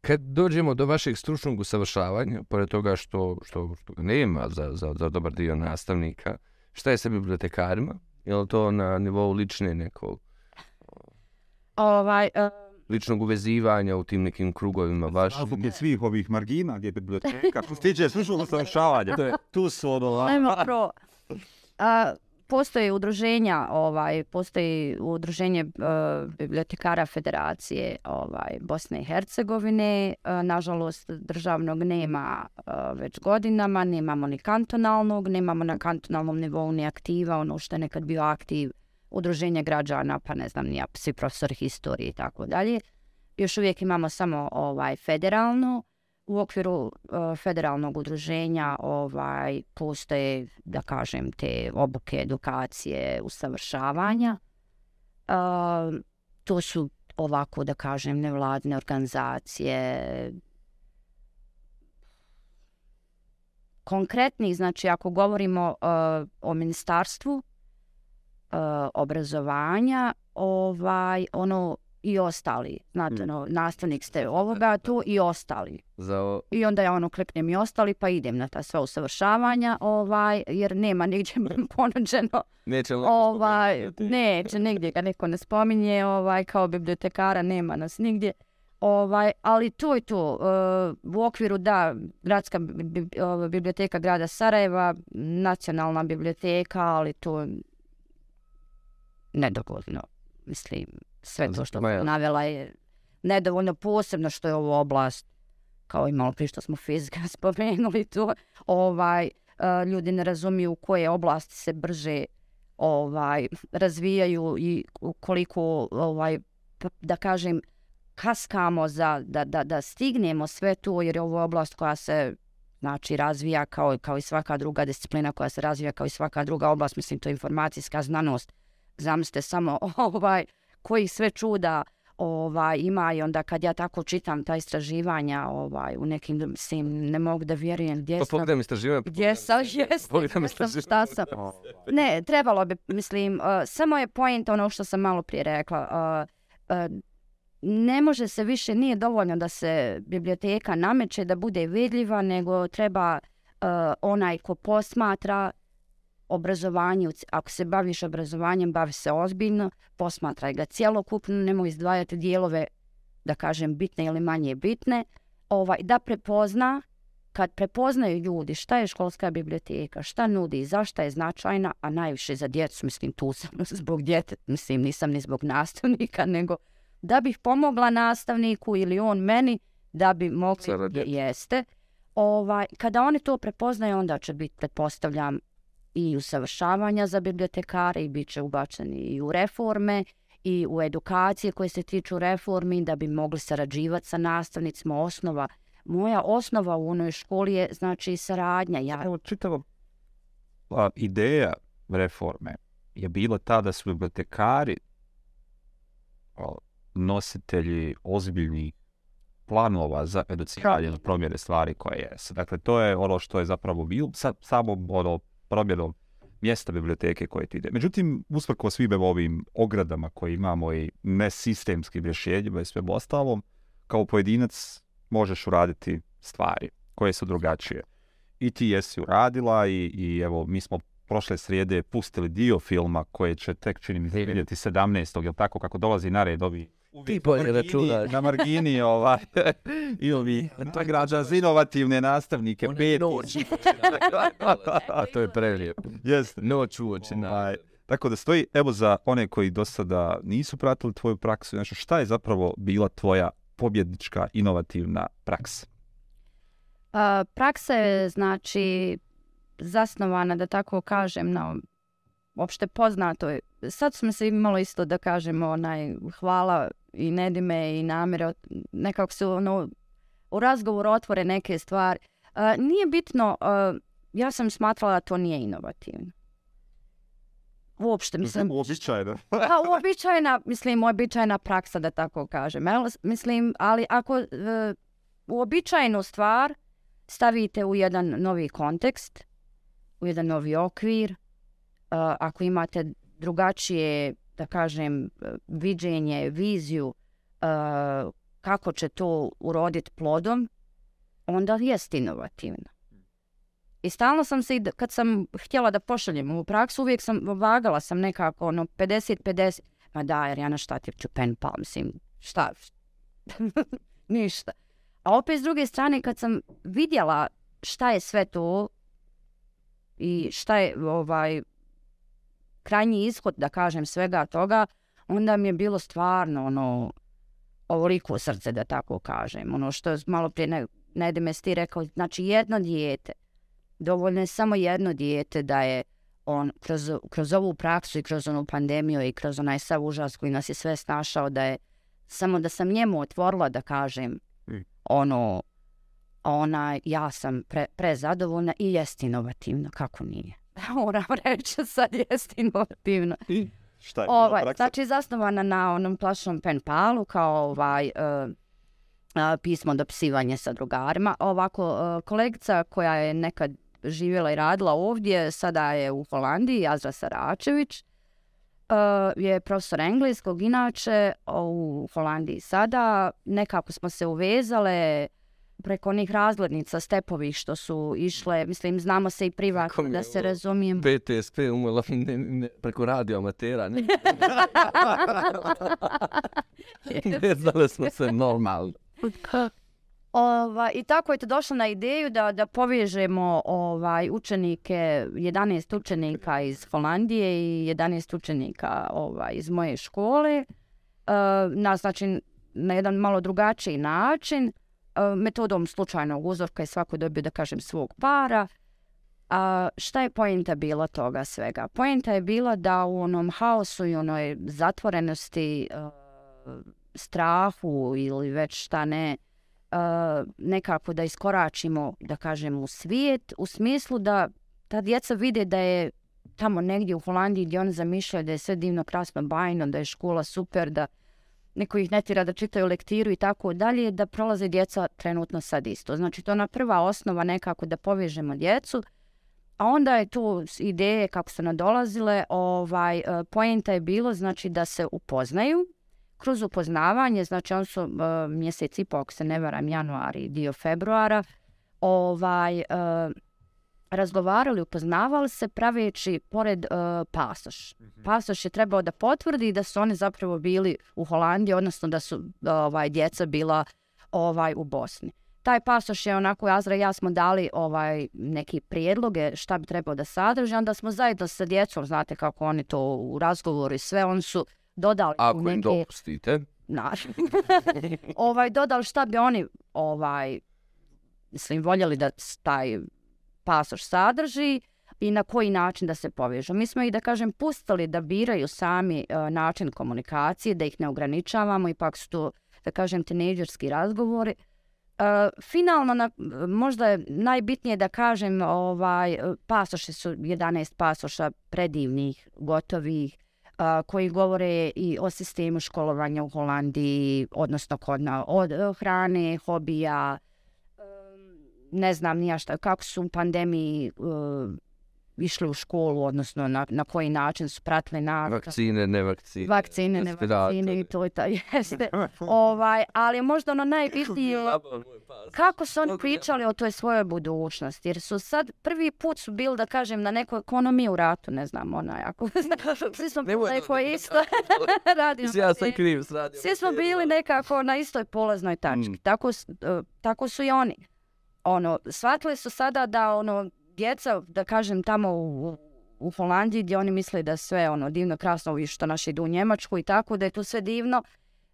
kad dođemo do vašeg stručnog usavršavanja, pored toga što, što, što nema za, za, za dobar dio nastavnika, šta je sa bibliotekarima? Je li to na nivou lične nekog, Ovaj, uh, ličnog uvezivanja u tim nekim krugovima vašim? Razlike svih ovih margina gdje je biblioteka, što se tiče stručnog usavršavanja, tu su ono... Ajmo pro. A, postoje udruženja, ovaj, postoji udruženje uh, bibliotekara Federacije ovaj, Bosne i Hercegovine. Uh, nažalost, državnog nema uh, već godinama, nemamo ni kantonalnog, nemamo na kantonalnom nivou ni aktiva, ono što je nekad bio aktiv udruženje građana, pa ne znam, nija, svi profesori historije i tako dalje. Još uvijek imamo samo ovaj federalno, u okviru uh, federalnog udruženja ovaj postoje da kažem te obuke, edukacije, usavršavanja. Uh, to su ovako da kažem nevladne organizacije. Konkretnih, znači ako govorimo uh, o ministarstvu uh, obrazovanja, ovaj ono i ostali. Znate, Mm. no, nastavnik ste ovoga, tu i ostali. Za o- I onda ja ono kliknem i ostali pa idem na ta sva usavršavanja, ovaj, jer nema nigdje ponuđeno, Neće ovaj, neće, nigdje ga neko ne spominje, ovaj, kao bibliotekara nema nas nigdje. Ovaj, ali to je to, uh, u okviru da, gradska bi- bi- ova, biblioteka grada Sarajeva, nacionalna biblioteka, ali to nedovoljno, mislim, sve to što sam navela je nedovoljno posebno što je ovo oblast kao i malo prije što smo fizika spomenuli to, ovaj, uh, ljudi ne razumiju u koje oblasti se brže ovaj razvijaju i koliko ovaj da kažem kaskamo za da, da, da stignemo sve to jer je ovo oblast koja se znači razvija kao kao i svaka druga disciplina koja se razvija kao i svaka druga oblast. Mislim to je informacijska znanost zamislite samo ovaj koji sve čuda ovaj ima i onda kad ja tako čitam ta istraživanja ovaj u nekim mislim ne mogu da vjerujem gdje Pa sam pogledam istraživanje. gdje sam jesam Pogledam gdje sam istraživanje. šta sam ne trebalo bi mislim uh, samo je point ono što sam malo prije rekla uh, uh, ne može se više nije dovoljno da se biblioteka nameće da bude vidljiva nego treba uh, onaj ko posmatra obrazovanje, ako se baviš obrazovanjem, bavi se ozbiljno, posmatraj ga cjelokupno, nemoj izdvajati dijelove, da kažem, bitne ili manje bitne, ovaj, da prepozna, kad prepoznaju ljudi šta je školska biblioteka, šta nudi, zašto je značajna, a najviše za djecu, mislim, tu sam zbog djete, mislim, nisam ni zbog nastavnika, nego da bih pomogla nastavniku ili on meni, da bi mogli, jeste, ovaj, kada oni to prepoznaju, onda će biti, pretpostavljam, i usavršavanja za bibliotekare i bit će ubačeni i u reforme i u edukacije koje se tiču reformi da bi mogli sarađivati sa nastavnicima. Osnova, moja osnova u onoj školi je znači saradnja. Ja, Evo, čitava a, ideja reforme je bila ta da su bibliotekari a, nositelji ozbiljnih planova za educiranje na promjene stvari koje jesu. Dakle, to je ono što je zapravo bilo sa samo ono, promjenom mjesta biblioteke koje ti ide. Međutim, usprko svim ovim ogradama koje imamo i nesistemskim rješenjima i svem ostalom, kao pojedinac možeš uraditi stvari koje su drugačije. I ti jesi uradila i, i evo, mi smo prošle srijede pustili dio filma koje će tek, čini mi vidjeti 17. jel tako, kako dolazi na red ovi Ti bolje računaš. na margini ovaj, i ovi nagrađa za inovativne nastavnike. One Peti. noć. A to je prelijepo. Jeste. Noć uoči na... Ovaj, tako da stoji, evo za one koji do sada nisu pratili tvoju praksu, znači šta je zapravo bila tvoja pobjednička inovativna praksa? A, praksa je znači zasnovana, da tako kažem, na opšte poznato. Sad smo se imalo isto da kažemo onaj hvala i Nedime i namere. Nekako se ono, u razgovoru otvore neke stvari. A, nije bitno, a, ja sam smatrala da to nije inovativno. Uopšte, mislim, Uobičajeno. Pa uobičajena, mislim, uobičajena praksa, da tako kažem. Jel? Mislim, ali ako e, uobičajenu stvar stavite u jedan novi kontekst, u jedan novi okvir, e, ako imate drugačije, da kažem, e, viđenje, viziju e, kako će to uroditi plodom, onda jest inovativno. I stalno sam se, i kad sam htjela da pošaljem u praksu, uvijek sam vagala sam nekako ono 50-50. Ma da, jer ja na šta ti ću pen pa, mislim, šta? Ništa. A opet s druge strane, kad sam vidjela šta je sve to i šta je ovaj krajnji ishod, da kažem, svega toga, onda mi je bilo stvarno ono ovoliko srce, da tako kažem. Ono što je malo prije ne, ne me ti rekao, znači jedno dijete, dovoljno je samo jedno dijete da je on kroz, kroz ovu praksu i kroz onu pandemiju i kroz onaj sav užas koji nas je sve snašao da je samo da sam njemu otvorila da kažem Mm. ono ona ja sam pre, prezadovoljna i jest inovativno, kako nije. Moram reći sad jest inovativno. Šta je Ovaj, znači zasnovana na onom plašnom pen palu kao ovaj uh, pismo dopisivanje sa drugarima. Ovako, uh, kolegica koja je nekad živjela i radila ovdje, sada je u Holandiji, Azra Saračević, uh, je profesor engleskog, inače u Holandiji sada. Nekako smo se uvezale preko onih razglednica stepovih što su išle, mislim, znamo se i privatno, da se razumijem. PTSP umela ne, ne, preko radio amatera, ne? ne znali smo se normalno. Ova, I tako je to došlo na ideju da, da povežemo ovaj, učenike, 11 učenika iz Holandije i 11 učenika ovaj, iz moje škole, uh, na, znači, na jedan malo drugačiji način, metodom slučajnog uzorka je svako dobio, da kažem, svog para. A šta je pojenta bila toga svega? Pojenta je bila da u onom haosu i onoj zatvorenosti, strahu ili već šta ne, nekako da iskoračimo, da kažem, u svijet, u smislu da ta djeca vide da je tamo negdje u Holandiji gdje oni zamišljaju da je sve divno, krasno, bajno, da je škola super, da neko ih ne tira da čitaju lektiru i tako dalje, da prolaze djeca trenutno sad isto. Znači, to je ona prva osnova nekako da povežemo djecu, a onda je tu ideje kako su nadolazile, ovaj, e, pojenta je bilo znači da se upoznaju, kroz upoznavanje, znači on su e, uh, mjeseci, po ako se ne varam, januari, dio februara, ovaj, uh, razgovarali, upoznavali se praveći pored uh, pasoš. -hmm. Pasoš je trebao da potvrdi da su oni zapravo bili u Holandiji, odnosno da su ovaj djeca bila ovaj u Bosni. Taj pasoš je onako, Azra i ja smo dali ovaj neki prijedloge šta bi trebao da sadrži, onda smo zajedno sa djecom, znate kako oni to u razgovoru i sve, oni su dodali Ako neke... im dopustite. Ovaj, dodali šta bi oni, ovaj, mislim, voljeli da taj pasoš sadrži i na koji način da se povežu. Mi smo ih, da kažem, pustili da biraju sami e, način komunikacije, da ih ne ograničavamo, ipak su to, da kažem, tinejdžerski razgovori. E, finalno, na, možda je najbitnije da kažem, ovaj, pasoše su 11 pasoša predivnih, gotovih, uh, koji govore i o sistemu školovanja u Holandiji, odnosno kod na, od e, hrane, hobija, ne znam nija šta, kako su u pandemiji uh, išli u školu, odnosno na, na koji način su pratili na... Vakcine, ne vakcine. Vakcine, ne vakcine i to i to jeste. ovaj, ali možda ono najbitnije kako su oni pričali o toj svojoj budućnosti. Jer su sad prvi put su bili, da kažem, na nekoj ekonomiji u ratu, ne znam, onaj, ako svi smo bili neko isto. radim. Ja sam kriv s radio. Svi smo bili nekako na istoj polaznoj tački. Mm. Tako, uh, tako su i oni ono, shvatili su sada da ono, djeca, da kažem, tamo u, u Holandiji gdje oni misle da sve ono divno, krasno, i što naši idu u Njemačku i tako, da je to sve divno,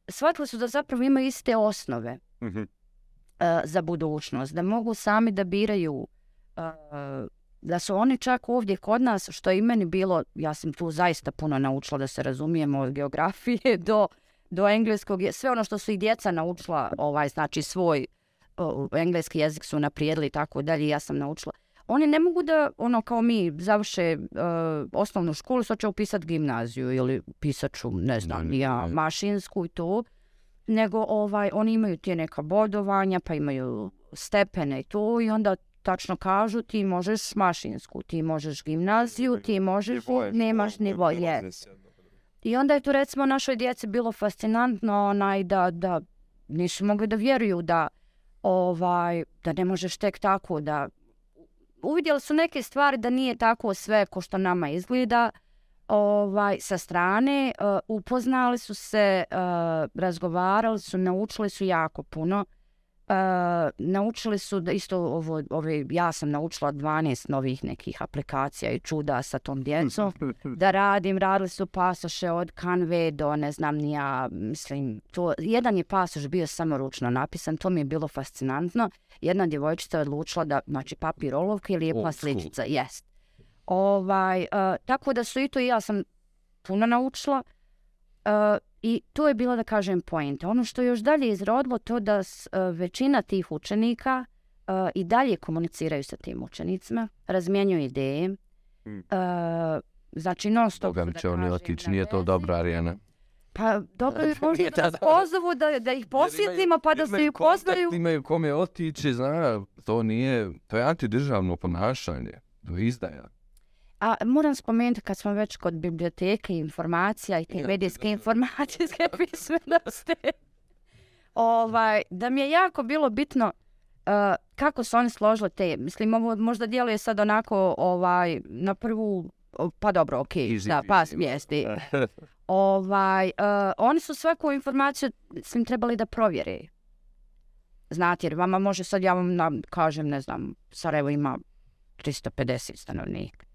shvatili su da zapravo imaju iste osnove mm -hmm. uh, za budućnost, da mogu sami da biraju uh, da su oni čak ovdje kod nas, što je i meni bilo, ja sam tu zaista puno naučila da se razumijemo od geografije do, do engleskog, sve ono što su i djeca naučila, ovaj, znači svoj uh, engleski jezik su naprijedili i tako dalje, ja sam naučila. Oni ne mogu da, ono, kao mi, završe uh, osnovnu školu, sad će upisati gimnaziju ili pisat ću, ne znam, ne, ne, ja, mašinsku i to, nego ovaj, oni imaju tije neka bodovanja, pa imaju stepene i to, i onda tačno kažu ti možeš mašinsku, ti možeš gimnaziju, ti možeš, nemaš nivo, je. I onda je tu recimo našoj djeci bilo fascinantno onaj da, da nisu mogli da vjeruju da ovaj, da ne možeš tek tako da... Uvidjeli su neke stvari da nije tako sve ko što nama izgleda ovaj, sa strane. Uh, upoznali su se, uh, razgovarali su, naučili su jako puno. Uh, naučili su da isto ovo, ove, ja sam naučila 12 novih nekih aplikacija i čuda sa tom djecom da radim, radili su pasoše od kanve do ne znam ni ja, mislim, to, jedan je pasoš bio samo ručno napisan, to mi je bilo fascinantno. Jedna djevojčica je odlučila da, znači, papir olovka ili je sličica, jest. Ovaj, uh, tako da su i to i ja sam puno naučila. Uh, I to je bilo, da kažem, point. Ono što je još dalje izrodilo to da uh, većina tih učenika uh, i dalje komuniciraju sa tim učenicima, razmijenjuju ideje. Hmm. Uh, znači, non stop Bogam će oni otići, nije to dobra arena. Pa dobro je možda da nas pozovu da, da ih posjetimo pa da se ih poznaju. Imaju kome otići, zna, to nije, to je antidržavno ponašanje, to je izdaja. A moram spomenuti kad smo već kod biblioteke informacija i te ja, medijske informacijske pismenosti, ovaj, da mi je jako bilo bitno uh, kako su oni složili te, mislim, ovo možda djeluje sad onako ovaj, na prvu, pa dobro, ok, easy, da, pa smijesti. ovaj, uh, oni su svaku informaciju svim trebali da provjere. Znate, jer vama može sad, ja vam na, kažem, ne znam, Sarajevo ima 350 stanovnika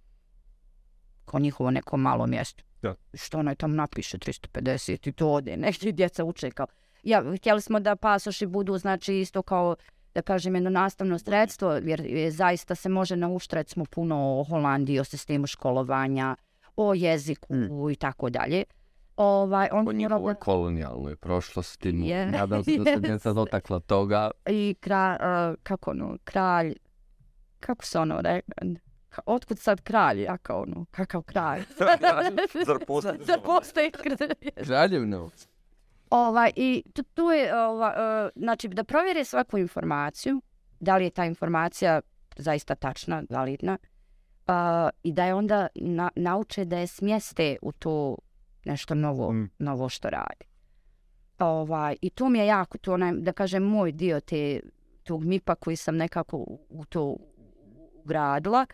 kao njihovo neko malo mjesto. Da. Što onaj tam napiše 350 i to ode, negdje djeca uče kao. Ja, htjeli smo da pasoši budu, znači, isto kao da kažem, jedno nastavno sredstvo, jer je, zaista se može naučiti recimo puno o Holandiji, o sistemu školovanja, o jeziku i tako dalje. Ovaj, on O njihovoj da- kolonijalnoj prošlosti. Je. Nadam se da se djeca dotakla toga. i kra, uh, kako ono, kralj, kako se ono rekao, Ka- otkud sad kralj, ja kao ono, kakav kralj? Zar postoji Zar postoji kralj? Kraljevno. Ovaj, I tu, tu je, ova, uh, znači, da provjere svaku informaciju, da li je ta informacija zaista tačna, validna, uh, i da je onda na, nauče da je smjeste u to nešto novo, Mm. novo što radi. Ovaj, I to mi je jako, to onaj, da kažem, moj dio te, tog MIPA koji sam nekako u u to ugradila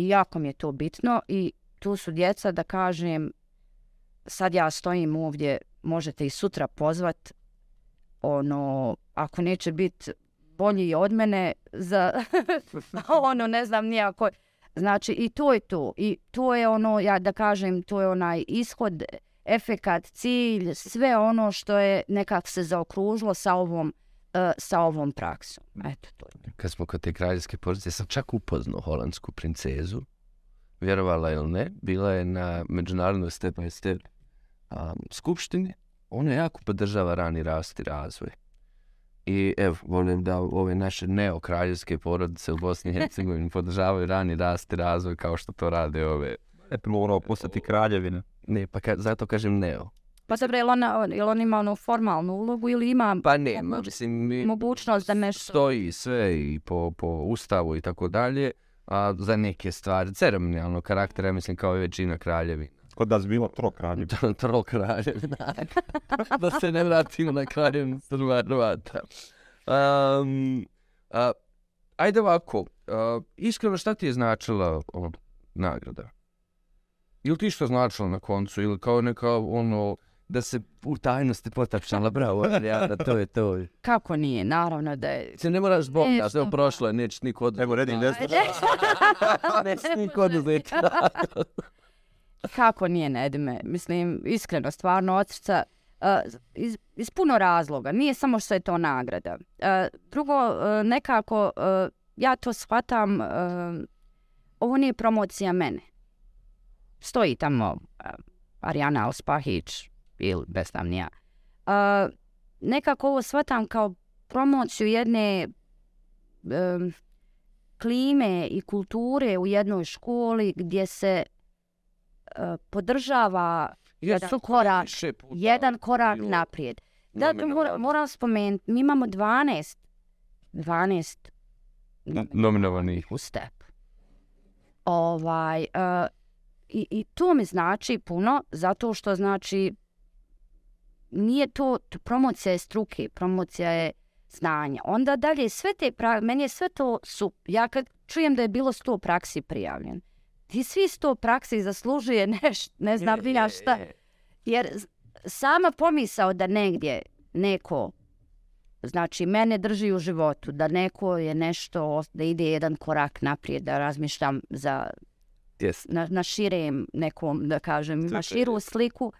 i jako mi je to bitno i tu su djeca, da kažem, sad ja stojim ovdje, možete i sutra pozvat, ono, ako neće biti bolji od mene za, ono, ne znam nijako, znači i to je to, i to je ono, ja da kažem, to je onaj ishod, efekat, cilj, sve ono što je nekak se zaokružilo sa ovom, eh, sa ovom praksom. Eto, to je. Kad smo kod te kraljevske porodice, sam čak upoznao holandsku princezu. Vjerovala ili ne, bila je na međunarodnoj step by step um, skupštini. Ona jako podržava rani rast i razvoj. I evo, volim da ove naše neokraljevske porodice u Bosni i Hercegovini podržavaju rani rast i razvoj kao što to rade ove. Ne bi morao postati kraljevina. Ne, pa ka, zato kažem neo. Pa dobro, je li ona, je li on ima onu formalnu ulogu ili ima Pa nema, Moguć- mislim, mi, mogućnost da nešto... stoji sve i po, po ustavu i tako dalje, a za neke stvari ceremonijalnog karaktera, mislim kao i većina kraljevina. Kod nas bilo tro kraljevina. Trol kraljevina. da se ne vratimo na kraljevinu Srba Hrvata. Um, a, ajde ovako, a, iskreno šta ti je značila ova nagrada? Ili ti što značilo na koncu? Ili kao neka ono, da se u tajnosti potapšala, bravo, Adriana, to je to. Kako nije? Naravno da je... Se ne moraš zbog da se prošlo je, neće niko oduzeti. Evo, Redin, ne znaš. Neće niko oduzeti. Kako nije Nedime? Mislim, iskreno, stvarno, od srca, uh, iz, iz puno razloga. Nije samo što je to nagrada. Uh, drugo, uh, nekako, uh, ja to shvatam, uh, ovo nije promocija mene. Stoji tamo uh, Arijana Alspahić ili bez tam nija. Uh, nekako ovo shvatam kao promociju jedne um, klime i kulture u jednoj školi gdje se uh, podržava jedan korak, jedan korak bilo naprijed. Da, mora, moram spomenuti, mi imamo 12, 12 Nominovanih. u step. Ovaj, uh, i, I to mi znači puno, zato što znači nije to, promocija je struke, promocija je znanja. Onda dalje sve te pra, meni je sve to su, ja kad čujem da je bilo sto praksi prijavljen, ti svi sto praksi zaslužuje neš, ne znam ni ja šta, jer sama pomisao da negdje neko znači mene drži u životu, da neko je nešto, da ide jedan korak naprijed, da razmišljam za, Yes. na, na širem nekom, da kažem, Crte, širu sliku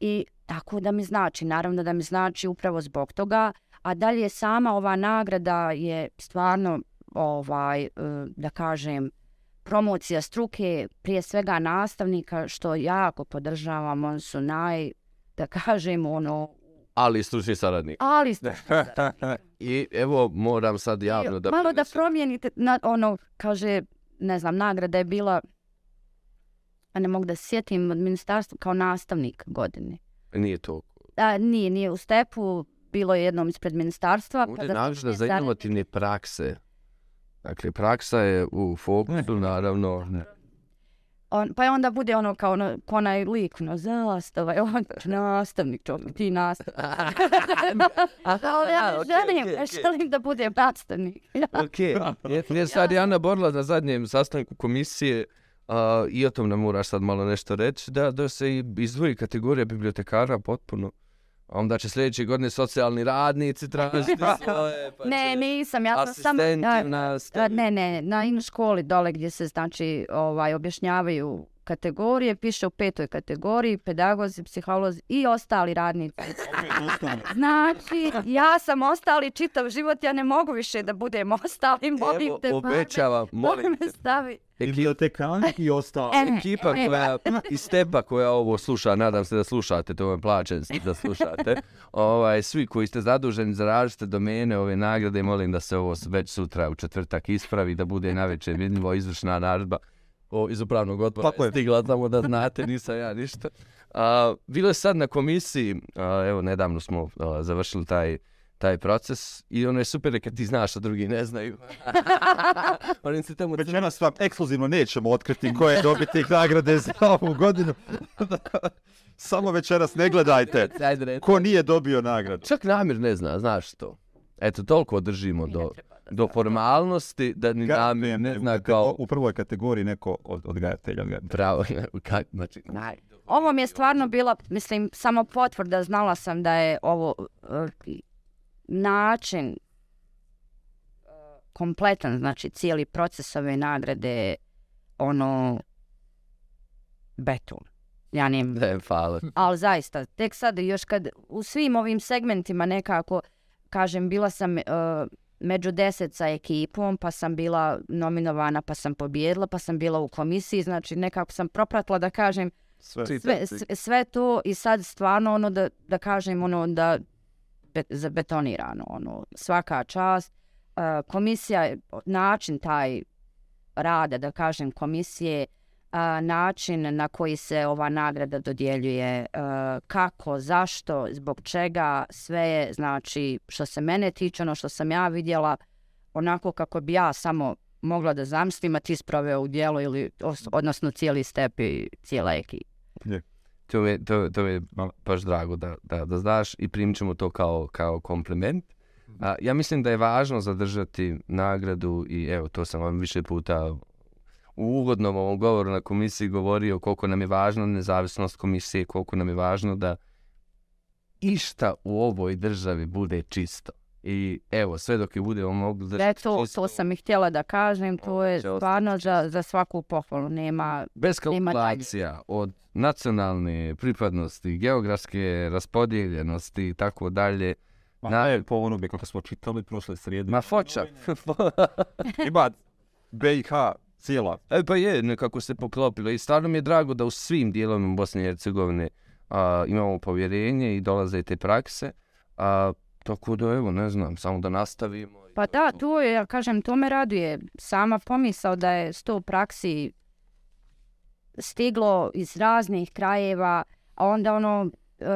i tako da mi znači, naravno da mi znači upravo zbog toga, a dalje sama ova nagrada je stvarno ovaj, eh, da kažem, promocija struke, prije svega nastavnika, što jako podržavam, oni su naj, da kažem, ono, Ali stručni saradnik. ali I evo moram sad javno da... malo da promijenite, na, ono, kaže, ne znam, nagrada je bila, a ne mogu da sjetim, od ministarstva kao nastavnik godine. Nije to. A, nije, nije u stepu, bilo je jednom ispred ministarstva. Ovdje je da nagrada za inovativne prakse. Dakle, praksa je u fokusu, naravno. On, pa je onda bude ono kao ono, ko onaj lik, no zastava, je on nastavnik, čovjek, ti nastavnik. Ali ja ne želim, ok, ne ok. želim da budem nastavnik. Ok, jer, jer sad je Ana borila na zadnjem sastanku komisije a, i o tom nam moraš sad malo nešto reći, da, da se i izdvoji kategorija bibliotekara potpuno. A onda će sljedeće godine socijalni radnici tražiti svoje, pa ne, će nisam, ja sam samo... asistenti ja- u nastavi. A, Ne, ne, na in školi dole gdje se znači ovaj objašnjavaju kategorije, piše u petoj kategoriji, pedagozi, psiholozi i ostali radnici. Znači, ja sam ostali čitav život, ja ne mogu više da budem ostali, molim Evo, te. obećavam, molim te. stavi. I bibliotekan i ostalo. E, Ekipa e, koja, iz Stepa koja ovo sluša, nadam se da slušate, to vam plaćem da slušate. ovaj, svi koji ste zaduženi za različite domene ove nagrade, molim da se ovo već sutra u četvrtak ispravi, da bude navečer vidljivo izvršna naredba o, iz upravnog odbora. Tako je. Stigla samo da znate, nisam ja ništa. A, bilo je sad na komisiji, a, evo nedavno smo a, završili taj taj proces i ono je super kad ti znaš, a drugi ne znaju. Oni se tamo Večeras vam ekskluzivno nećemo otkriti ko je dobitnik nagrade za ovu godinu. Samo večeras ne gledajte. Ko nije dobio nagradu? Čak Namir ne zna, znaš to. Eto, toliko držimo do, do formalnosti da ni Namir ne zna kao... U prvoj kategoriji neko od odgajatelja. odgajatelja. Pravo, kak, znači, naj... Ovo mi je stvarno bila, mislim, samo potvrda, znala sam da je ovo uh, način uh, kompletan, znači cijeli proces ove nagrade, ono, beton. Ja nemam Ne, hvala. ali zaista, tek sad još kad u svim ovim segmentima nekako, kažem, bila sam uh, među deset sa ekipom, pa sam bila nominovana, pa sam pobjedila, pa sam bila u komisiji, znači nekako sam propratila da kažem Sve. sve, sve, sve to i sad stvarno ono da, da kažem ono da be, zabetonirano, ono, svaka čast. Uh, komisija, način taj rada, da kažem, komisije, uh, a, način na koji se ova nagrada dodjeljuje, a, kako, zašto, zbog čega, sve je, znači, što se mene tiče, ono što sam ja vidjela, onako kako bi ja samo mogla da zamislim, a ti sproveo u dijelo ili, os- odnosno cijeli step i cijela ekipa. To mi je, to, to mi je baš drago da, da, da znaš i primit ćemo to kao, kao kompliment. A, ja mislim da je važno zadržati nagradu i evo, to sam vam više puta u ugodnom ovom govoru na komisiji govorio koliko nam je važna nezavisnost komisije, koliko nam je važno da išta u ovoj državi bude čisto. I evo, sve dok je budemo mogli držati Eto, čisto, to sam i htjela da kažem, to je stvarno za, za svaku pohvalu, nema... bez nema kalkulacija od nacionalne pripadnosti, geografske raspodijeljenosti i tako dalje. Ma Na- ne, po onome kako smo čitali prošle srijede. Ma foča. Ima BiH cijela. e pa je, nekako se poklopilo i stvarno mi je drago da u svim dijelovima Bosne i Hercegovine a, imamo povjerenje i dolaze te prakse. A, tako da evo, ne znam, samo da nastavimo. Pa to da, to. je, ja kažem, to me raduje. Sama pomisao da je sto praksi stiglo iz raznih krajeva, a onda ono, e,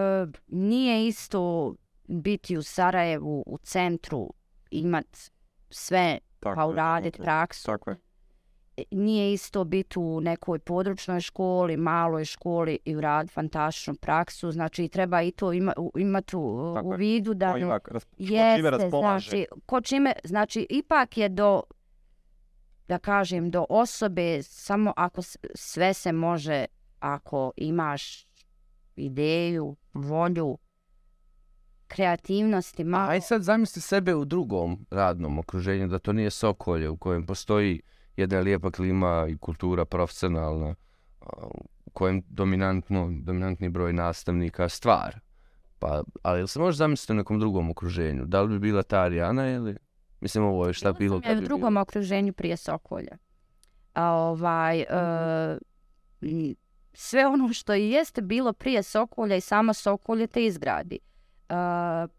nije isto biti u Sarajevu, u centru, imat sve, Tako pa uradit tako je, praksu. Tako je. Nije isto biti u nekoj područnoj školi, maloj školi i uraditi fantastičnu praksu. Znači, treba i to ima, imati u, Tako u vidu da... Ko ima, ras, ko čime Jeste, raspolaže. znači, ko čime, znači, ipak je do, da kažem, do osobe, samo ako sve se može, ako imaš ideju, volju, kreativnosti, malo. Aj sad zamisli sebe u drugom radnom okruženju, da to nije Sokolje u kojem postoji jedna lijepa klima i kultura profesionalna, u kojem dominantno, dominantni broj nastavnika stvar. Pa, ali se može zamisliti u nekom drugom okruženju? Da li bi bila ta Arijana ili... Mislim, ovo je šta Bila bilo sam kad ja u drugom bilo. okruženju prije Sokolja. A ovaj, e, i sve ono što i jeste bilo prije Sokolja i sama Sokolje te izgradi. E,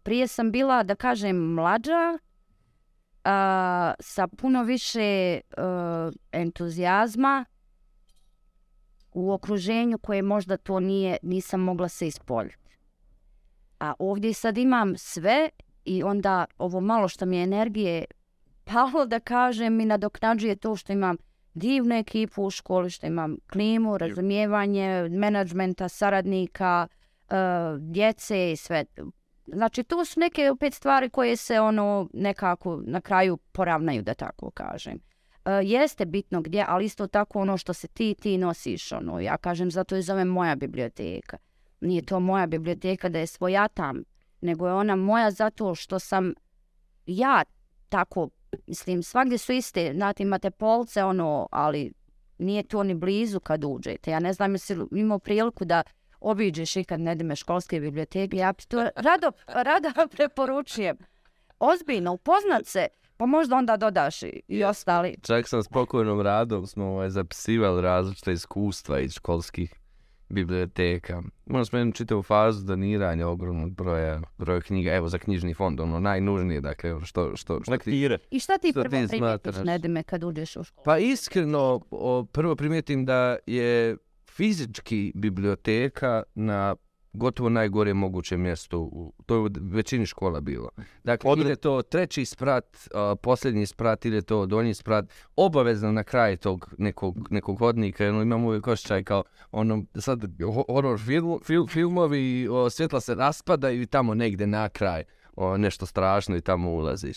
prije sam bila, da kažem, mlađa, a, sa puno više a, entuzijazma u okruženju koje možda to nije, nisam mogla se ispoljiti. A ovdje sad imam sve i onda ovo malo što mi je energije palo da kažem mi nadoknađuje to što imam divnu ekipu u školi, što imam klimu, razumijevanje, menadžmenta, saradnika, uh, djece i sve. Znači, to su neke opet stvari koje se ono nekako na kraju poravnaju, da tako kažem. E, jeste bitno gdje, ali isto tako ono što se ti ti nosiš, ono, ja kažem, zato je zovem moja biblioteka. Nije to moja biblioteka da je svojatam, nego je ona moja zato što sam ja tako, mislim, svakdje su iste, znate, imate polce, ono, ali nije to ni blizu kad uđete. Ja ne znam jesi imao priliku da obiđeš ikad nedime školske biblioteke. Ja bi to rado, rado preporučujem. Ozbiljno, upoznat se, pa možda onda dodaš i, i ostali. Čak sam s pokojnom radom smo ovaj, zapisivali različite iskustva iz školskih biblioteka. Možda smo jednu čitavu fazu doniranja ogromnog broja, broja knjiga, evo za knjižni fond, ono najnužnije, dakle, ono što, što, što ti... Lektire. I šta ti Što prvo ti primijetiš smatraš? nedime kad uđeš u školu? Pa iskreno, o, prvo primijetim da je fizički biblioteka na gotovo najgore moguće mjesto. U, to je u većini škola bilo. Dakle, Odre- ili je to treći sprat, a, posljednji sprat, ili je to donji sprat, obavezno na kraj tog nekog, nekog hodnika. Ono, imam uvijek osjećaj kao ono, sad ho- horror film, fil, filmovi, o, svjetla se raspadaju i tamo negdje na kraj o, nešto strašno i tamo ulaziš.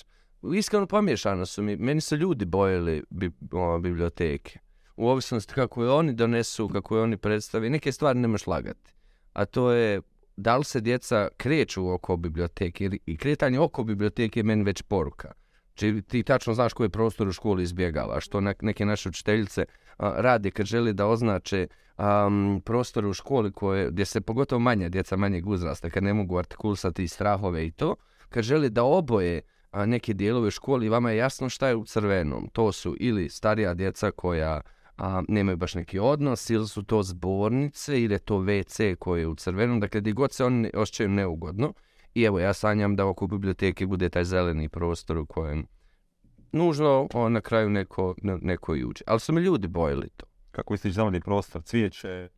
Iskreno pomiješano su mi, meni su ljudi bojili bi, o, biblioteke. U ovisnosti kako je oni donesu, kako je oni predstavi, neke stvari ne možeš lagati. A to je da li se djeca kreću oko biblioteke ili- i kretanje oko biblioteke je meni već poruka. Či ti tačno znaš koji prostor u školi izbjegava, što neke naše učiteljice a, rade kad želi da označe um, prostore u školi koje, gdje se pogotovo manja djeca manjeg uzrasta, kad ne mogu artikulisati strahove i to, kad želi da oboje a, neke dijelove u školi, vama je jasno šta je u crvenom. To su ili starija djeca koja a, nemaju baš neki odnos, ili su to zbornice, ili je to WC koje je u crvenom, dakle gdje god se oni osjećaju neugodno. I evo, ja sanjam da oko biblioteke bude taj zeleni prostor u kojem nužno o, na kraju neko, ne- neko i uđe. Ali su me ljudi bojili to. Kako misliš zeleni prostor, cvijeće,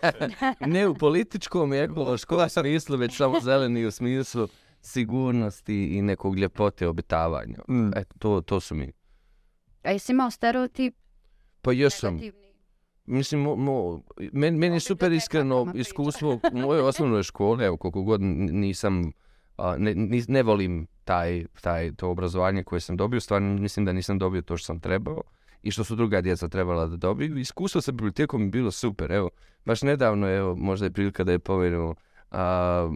ne u političkom ekološkom smislu, već samo zeleni u smislu sigurnosti i nekog ljepote obitavanja. Mm. Eto, to, to su mi. A jesi imao stereotip? Pa jesam. negativni? Mislim, mo, mo, men, meni je super iskreno iskustvo u mojoj osnovnoj školi, evo koliko god nisam, a, ne, nis- ne volim taj, taj, to obrazovanje koje sam dobio, stvarno mislim da nisam dobio to što sam trebao i što su druga djeca trebala da dobiju. Iskustvo sa bibliotekom je bilo super, evo, baš nedavno, evo, možda je prilika da je pomenuo a,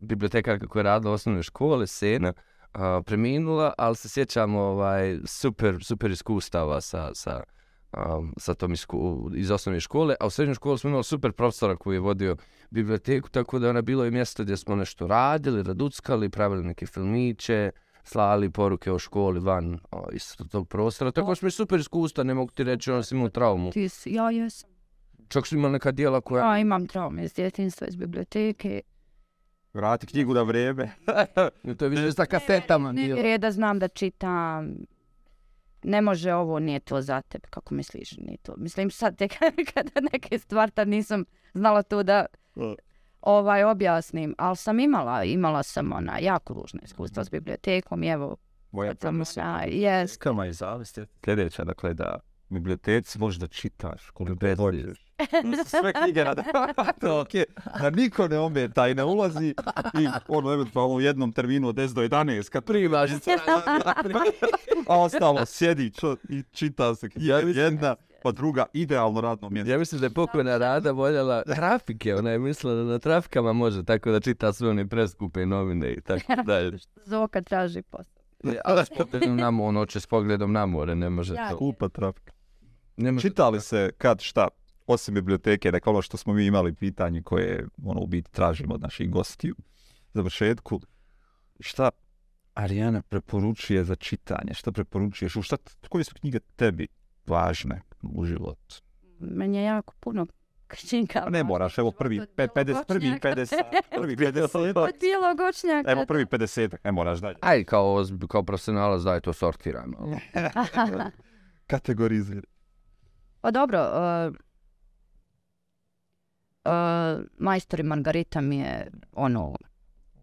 biblioteka koja je radila u osnovnoj škole, Sena, a, preminula, ali se sjećam ovaj, super, super iskustava sa, sa, um, sa tom isku, iz osnovne škole, a u srednjoj školi smo imali super profesora koji je vodio biblioteku, tako da je ona bilo i mjesto gdje smo nešto radili, raduckali, pravili neke filmiće, slali poruke o školi van o, iz tog prostora. Tako da smo super iskustva, ne mogu ti reći, ono sam imao traumu. Ti si, ja jesam. Čak su imali neka dijela koja... Ja imam traume iz djetinstva, iz biblioteke. vrati knjigu na vrijeme. to je više sa kasetama. Ne, bilo. jer je da znam da čitam. Ne može ovo, nije to za tebe, kako misliš, nije to. Mislim sad tek kada neke stvari tad nisam znala to da ovaj objasnim, ali sam imala, imala sam ona jako ružna iskustva s bibliotekom i evo, Moja tamo sa, jes, Kama je zavist je sljedeća, dakle da biblioteci možeš da čitaš koliko Bez. Sve knjige na to, okay. da niko ne ometa i ne ulazi i ono eventualno u jednom terminu od 10 do 11 kad Primaš. a ostalo sjedi čo, i čita se knjiga jedna pa druga idealno radno mjesto. Ja mislim da je pokojna Rada voljela trafike, ona je mislila da na trafikama može tako da čita sve one preskupe novine i tako dalje. Zoka traži posao. Ali s pogledom na more, ono će s pogledom na more, ne može Ja. to. Kupa trafika. Ne može Čitali se kad šta, osim biblioteke, dakle ono što smo mi imali pitanje koje ono u biti tražimo od naših gostiju, završetku, šta Arijana preporučuje za čitanje, šta preporučuješ, u šta, koje su knjige tebi važne u životu? Meni je jako puno knjiga. Ne moraš, evo prvi, pe, 50, prvi bjelogočnjaka. 50, prvi 50, Od bijelogočnjaka. evo prvi 50, ne moraš dalje. Aj, kao, kao profesionalac da je to sortirano. Kategorizir. Pa dobro, uh, uh, Majstor i Margarita mi je ono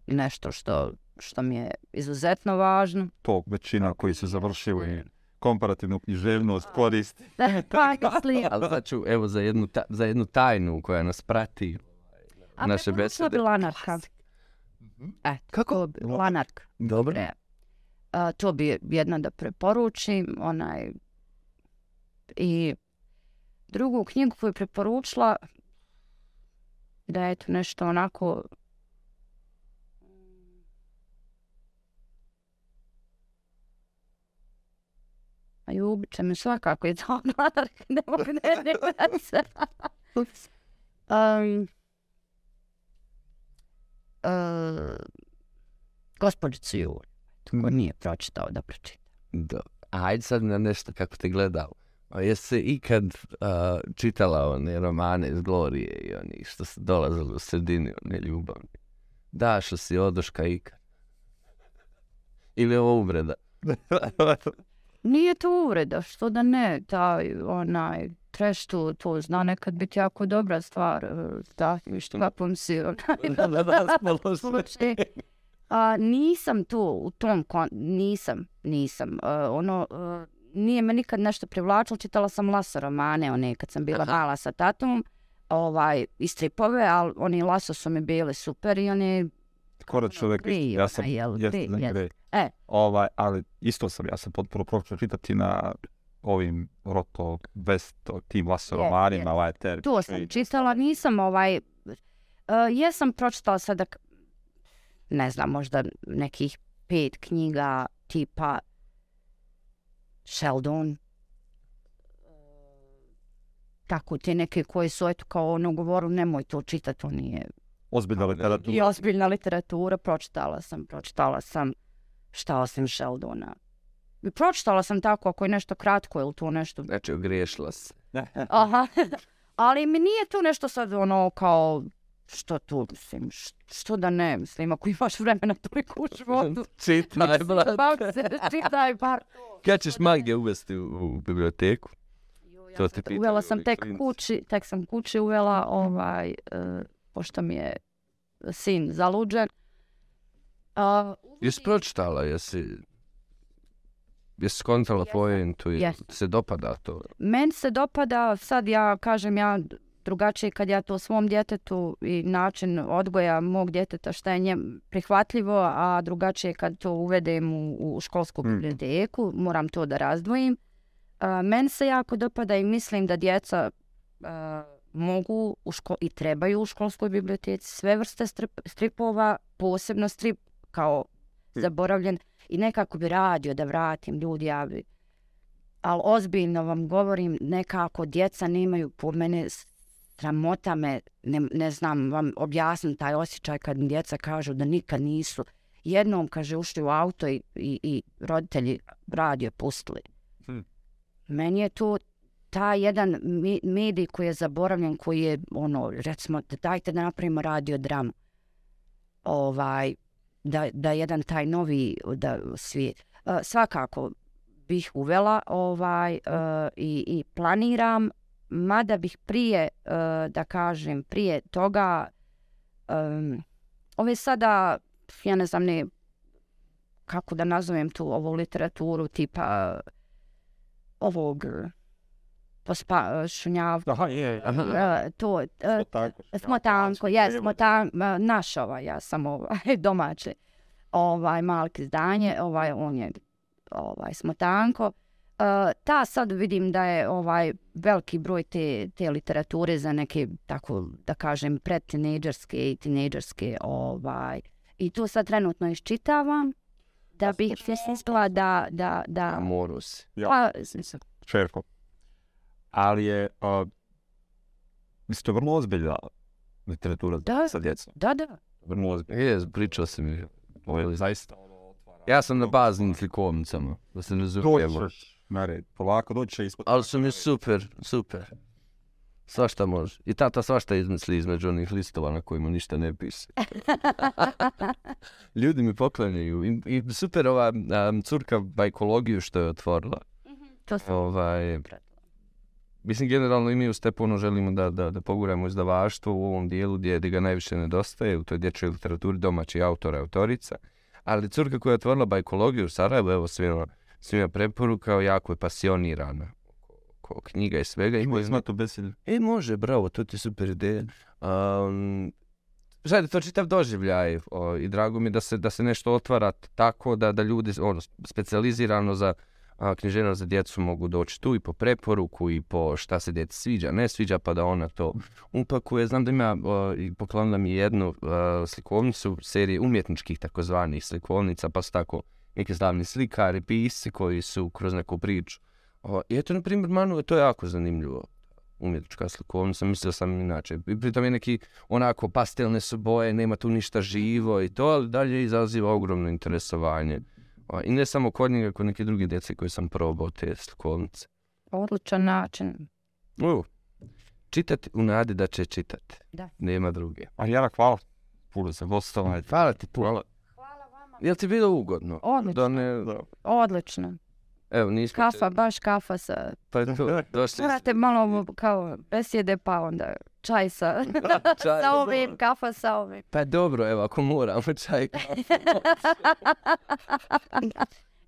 nešto što, što mi je izuzetno važno. To većina koji su završili komparativnu književnost koristi. pa mislim, Ali sad ću, evo, za jednu, ta, za jednu tajnu koja nas prati. a naše besede. bi Lanarka. E, Kako? Lanark. Dobro. E, a, to bi jedna da preporučim, onaj, i drugu knjigu koju je preporučila, da je to nešto onako, A ljubit će me svakako je to glada, ne mogu ne ne um, uh, gospođicu Juliju, ko nije pročitao da pročita. Da. Ajde sad na nešto kako te gledao. A jesi se ikad uh, čitala one romane iz Glorije i oni što su dolazili u sredini, one ljubavni? Da, što si odoška ikad. Ili je ovo uvreda? Nije to uvreda, što da ne, taj onaj trash to, to zna nekad biti jako dobra stvar, e, da, Ništa. kapom si onaj, Da, da, da. A, nisam tu u tom kon... nisam, nisam. A, ono, a, nije me nikad nešto privlačilo, čitala sam Laso romane, one kad sam bila Aha. mala sa tatom, ovaj, i stripove, ali oni Laso su mi bili super i oni, Skoro čovjek, Gri, ja sam, jel, jeste, gri, ne, jest. gri. E. Ovaj, ali isto sam, ja sam potpuno počeo čitati na ovim Roto, West, tim laso romanima, jest. ovaj ter. to sam čitala, nisam ovaj, uh, jesam pročitala sada, ne znam, možda nekih pet knjiga tipa Sheldon, tako te neke koje su eto kao ono govoru nemoj to čitati, to nije Ozbiljna literatura. i ozbiljna literatura, pročitala sam, pročitala sam šta osim Sheldona. I pročitala sam tako ako je nešto kratko ili to nešto Znači, ogriješila se. Aha. Ali mi nije to nešto sad ono kao što tu, mislim, što da ne, mislim, ako imaš vremena toliko u životu. Čitaj, brate. Čitaj par. Kad ćeš magije uvesti u, u biblioteku? To te pitaju Uvela sam tek klinci. kući, tek sam kući uvela, ovaj, uh, pošto mi je sin zaluđen. Uh, Jesi pročitala, jesi... Jesi skontala Jesam, pojentu i jesam. se dopada to? Meni se dopada, sad ja kažem ja drugačije kad ja to svom djetetu i način odgoja mog djeteta šta je njem prihvatljivo, a drugačije kad to uvedem u, u školsku Mm. biblioteku, moram to da razdvojim. A, meni se jako dopada i mislim da djeca a, mogu u ško i trebaju u školskoj biblioteci sve vrste strip, stripova, posebno strip kao Mm. zaboravljen i nekako bi radio da vratim ljudi, ja bi ali ozbiljno vam govorim, nekako djeca nemaju po mene sramota me, ne, ne znam vam objasniti taj osjećaj kad mi djeca kažu da nikad nisu. Jednom, kaže, ušli u auto i, i, i roditelji radio pustili. Hm. Meni je to taj jedan me- medij koji je zaboravljen, koji je, ono, recimo, da dajte da napravimo radio dramu. Ovaj, da, da jedan taj novi da, svijet. Uh, svakako bih uvela ovaj uh, i, i planiram, mada bih prije, uh, da kažem, prije toga, um, ove sada, ja ne znam ne, kako da nazovem tu ovu literaturu tipa uh, ovog uh, pospa, šunjav, Aha, je, je. uh, to, uh, tako. Smotanko, jes, smotan, ma, naš ovaj, ja sam ovaj, domaći, ovaj, malk izdanje, ovaj, on je ovaj, smotanko. Uh, ta sad vidim da je ovaj veliki broj te, te literature za neke, tako da kažem, predtinejdžerske i tinejdžerske, ovaj, i to sad trenutno iščitavam, da bih se smislila da, da, da, A moru si. Ja. pa, Čerko. Ali je, uh, mislim, to je vrlo ozbiljna literatura Da. sa djecom. da, da, Vrlo ozbiljna. Je, pričao sam mi. To je zaista ono, otvara- Ja sam na baznim slikovnicama, da se ne zovemo. Na red. Polako doći će ispod. Ali su mi super, super. Svašta može. I tata svašta izmisli između onih listova na kojima ništa ne piše. Ljudi mi poklanjaju. I, i super ova um, curka bajkologiju što je otvorila. to sam Ovaj, mislim, generalno i mi u Steponu želimo da, da, da poguramo izdavaštvo u ovom dijelu gdje, gdje ga najviše nedostaje, u toj dječjoj literaturi domaći autora i autorica. Ali curka koja je otvorila bajkologiju u Sarajevu, evo svima, svima preporukao, jako je pasionirana oko, knjiga i svega. Ima Ima izma to besilje. E, može, bravo, to ti je super ideja. Um, Žajde, to je čitav doživljaj o, i drago mi je da se, da se nešto otvara tako da, da ljudi ono, specijalizirano za a, književnost za djecu mogu doći tu i po preporuku i po šta se djeci sviđa, ne sviđa, pa da ona to upakuje. Znam da ima o, i poklonila mi jednu a, slikovnicu serije umjetničkih takozvanih slikovnica, pa su tako neki slavni slikari, pisci koji su kroz neku priču O, I eto, na primjer, Manu, to je jako zanimljivo umjetnička slikovnica, mislio sam inače. I pritom je neki onako pastelne su boje, nema tu ništa živo i to, ali dalje izaziva ogromno interesovanje. O, I ne samo kod njega, kod neke druge djece koje sam probao te slikovnice. Odličan način. U, čitati u nadi da će čitati. Da. Nema druge. Marijana, hvala. Puno za gostovanje. Hvala ti puno. Hvala. Jel ti bilo ugodno? Odlično. Da ne, Odlično. evo, nismo... Kafa, baš kafa sa... Pa to, došli Morate malo kao besjede pa onda čaj sa, Čaj, sa ovim, kafa sa ovim. Pa dobro, evo, ako moramo čaj.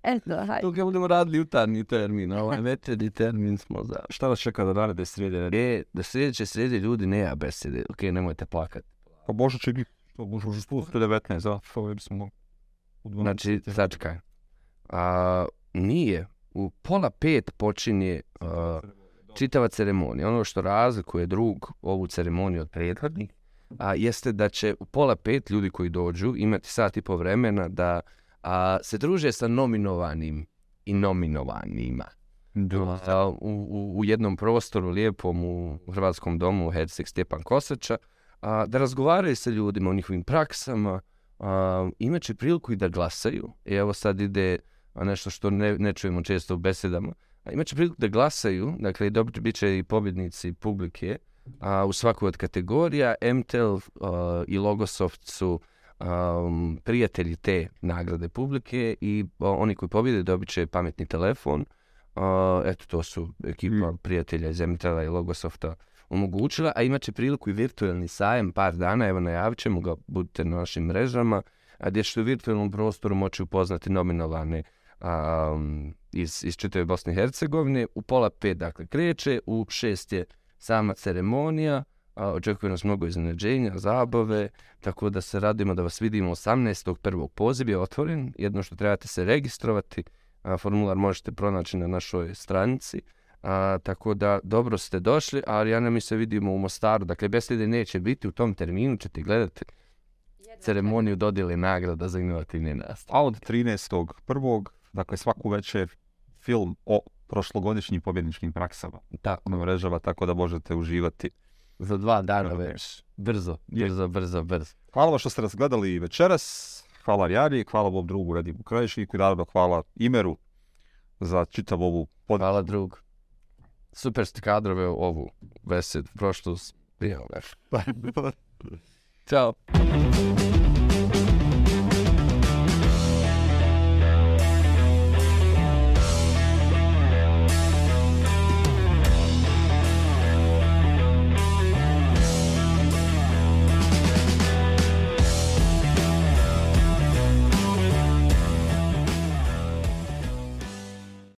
Eto, hajde. Tu kad budemo radili jutarnji termin, a ovaj večerni termin smo za... Šta vas čeka da naredne srijede? E, da sljedeće sredi ljudi nema besede. Ok, nemojte plakat. Pa Božo će biti, to Božo može spustiti 19, za ovo bismo mogli. U 12. Znači, sačekaj. A, nije. U pola pet počinje a, čitava ceremonija. Ono što razlikuje drug ovu ceremoniju od prethodnih, a, jeste da će u pola pet ljudi koji dođu imati sat i po vremena da a, se druže sa nominovanim i nominovanima. A, u, u, u jednom prostoru lijepom u Hrvatskom domu Herceg Stjepan Kosača, a, da razgovaraju sa ljudima o njihovim praksama, a, imaće priliku i da glasaju. I evo sad ide nešto što ne, ne čujemo često u besedama. A, imaće priliku da glasaju, dakle, dobit bit će i pobjednici publike a, u svakoj od kategorija. MTEL a, i Logosoft su um, prijatelji te nagrade publike i a, oni koji pobjede dobit će pametni telefon. A, eto, to su ekipa Mm. prijatelja iz MTL-a i Logosofta omogućila, a imat će priliku i virtualni sajem par dana, evo najavit ćemo ga, budite na našim mrežama, a gdje ćete u virtualnom prostoru moći upoznati nominovane um, iz, iz čitave Bosne i Hercegovine. U pola pet, dakle, kreće, u šest je sama ceremonija, a, očekuje nas mnogo iznenađenja, zabave, tako da se radimo da vas vidimo 18. prvog poziv je otvoren, jedno što trebate se registrovati, a, formular možete pronaći na našoj stranici, a, tako da dobro ste došli, a Arijana mi se vidimo u Mostaru, dakle besede neće biti u tom terminu, ćete gledati ceremoniju dodjele nagrada za inovativne nastave. A od 13.1. dakle svaku večer film o prošlogodišnjim pobjedničkim praksama Tako, na mrežava, tako da možete uživati. za dva dana Dobro. već. Brzo, Je. brzo, brzo, brzo. Hvala vam što ste nas gledali večeras. Hvala Rjari, hvala Bob drugu Radimu Krajišniku i naravno hvala Imeru za čitav ovu pod... Hvala drug. Super ste kadrove ovu besed, prošlu s... Prijao, Ćao.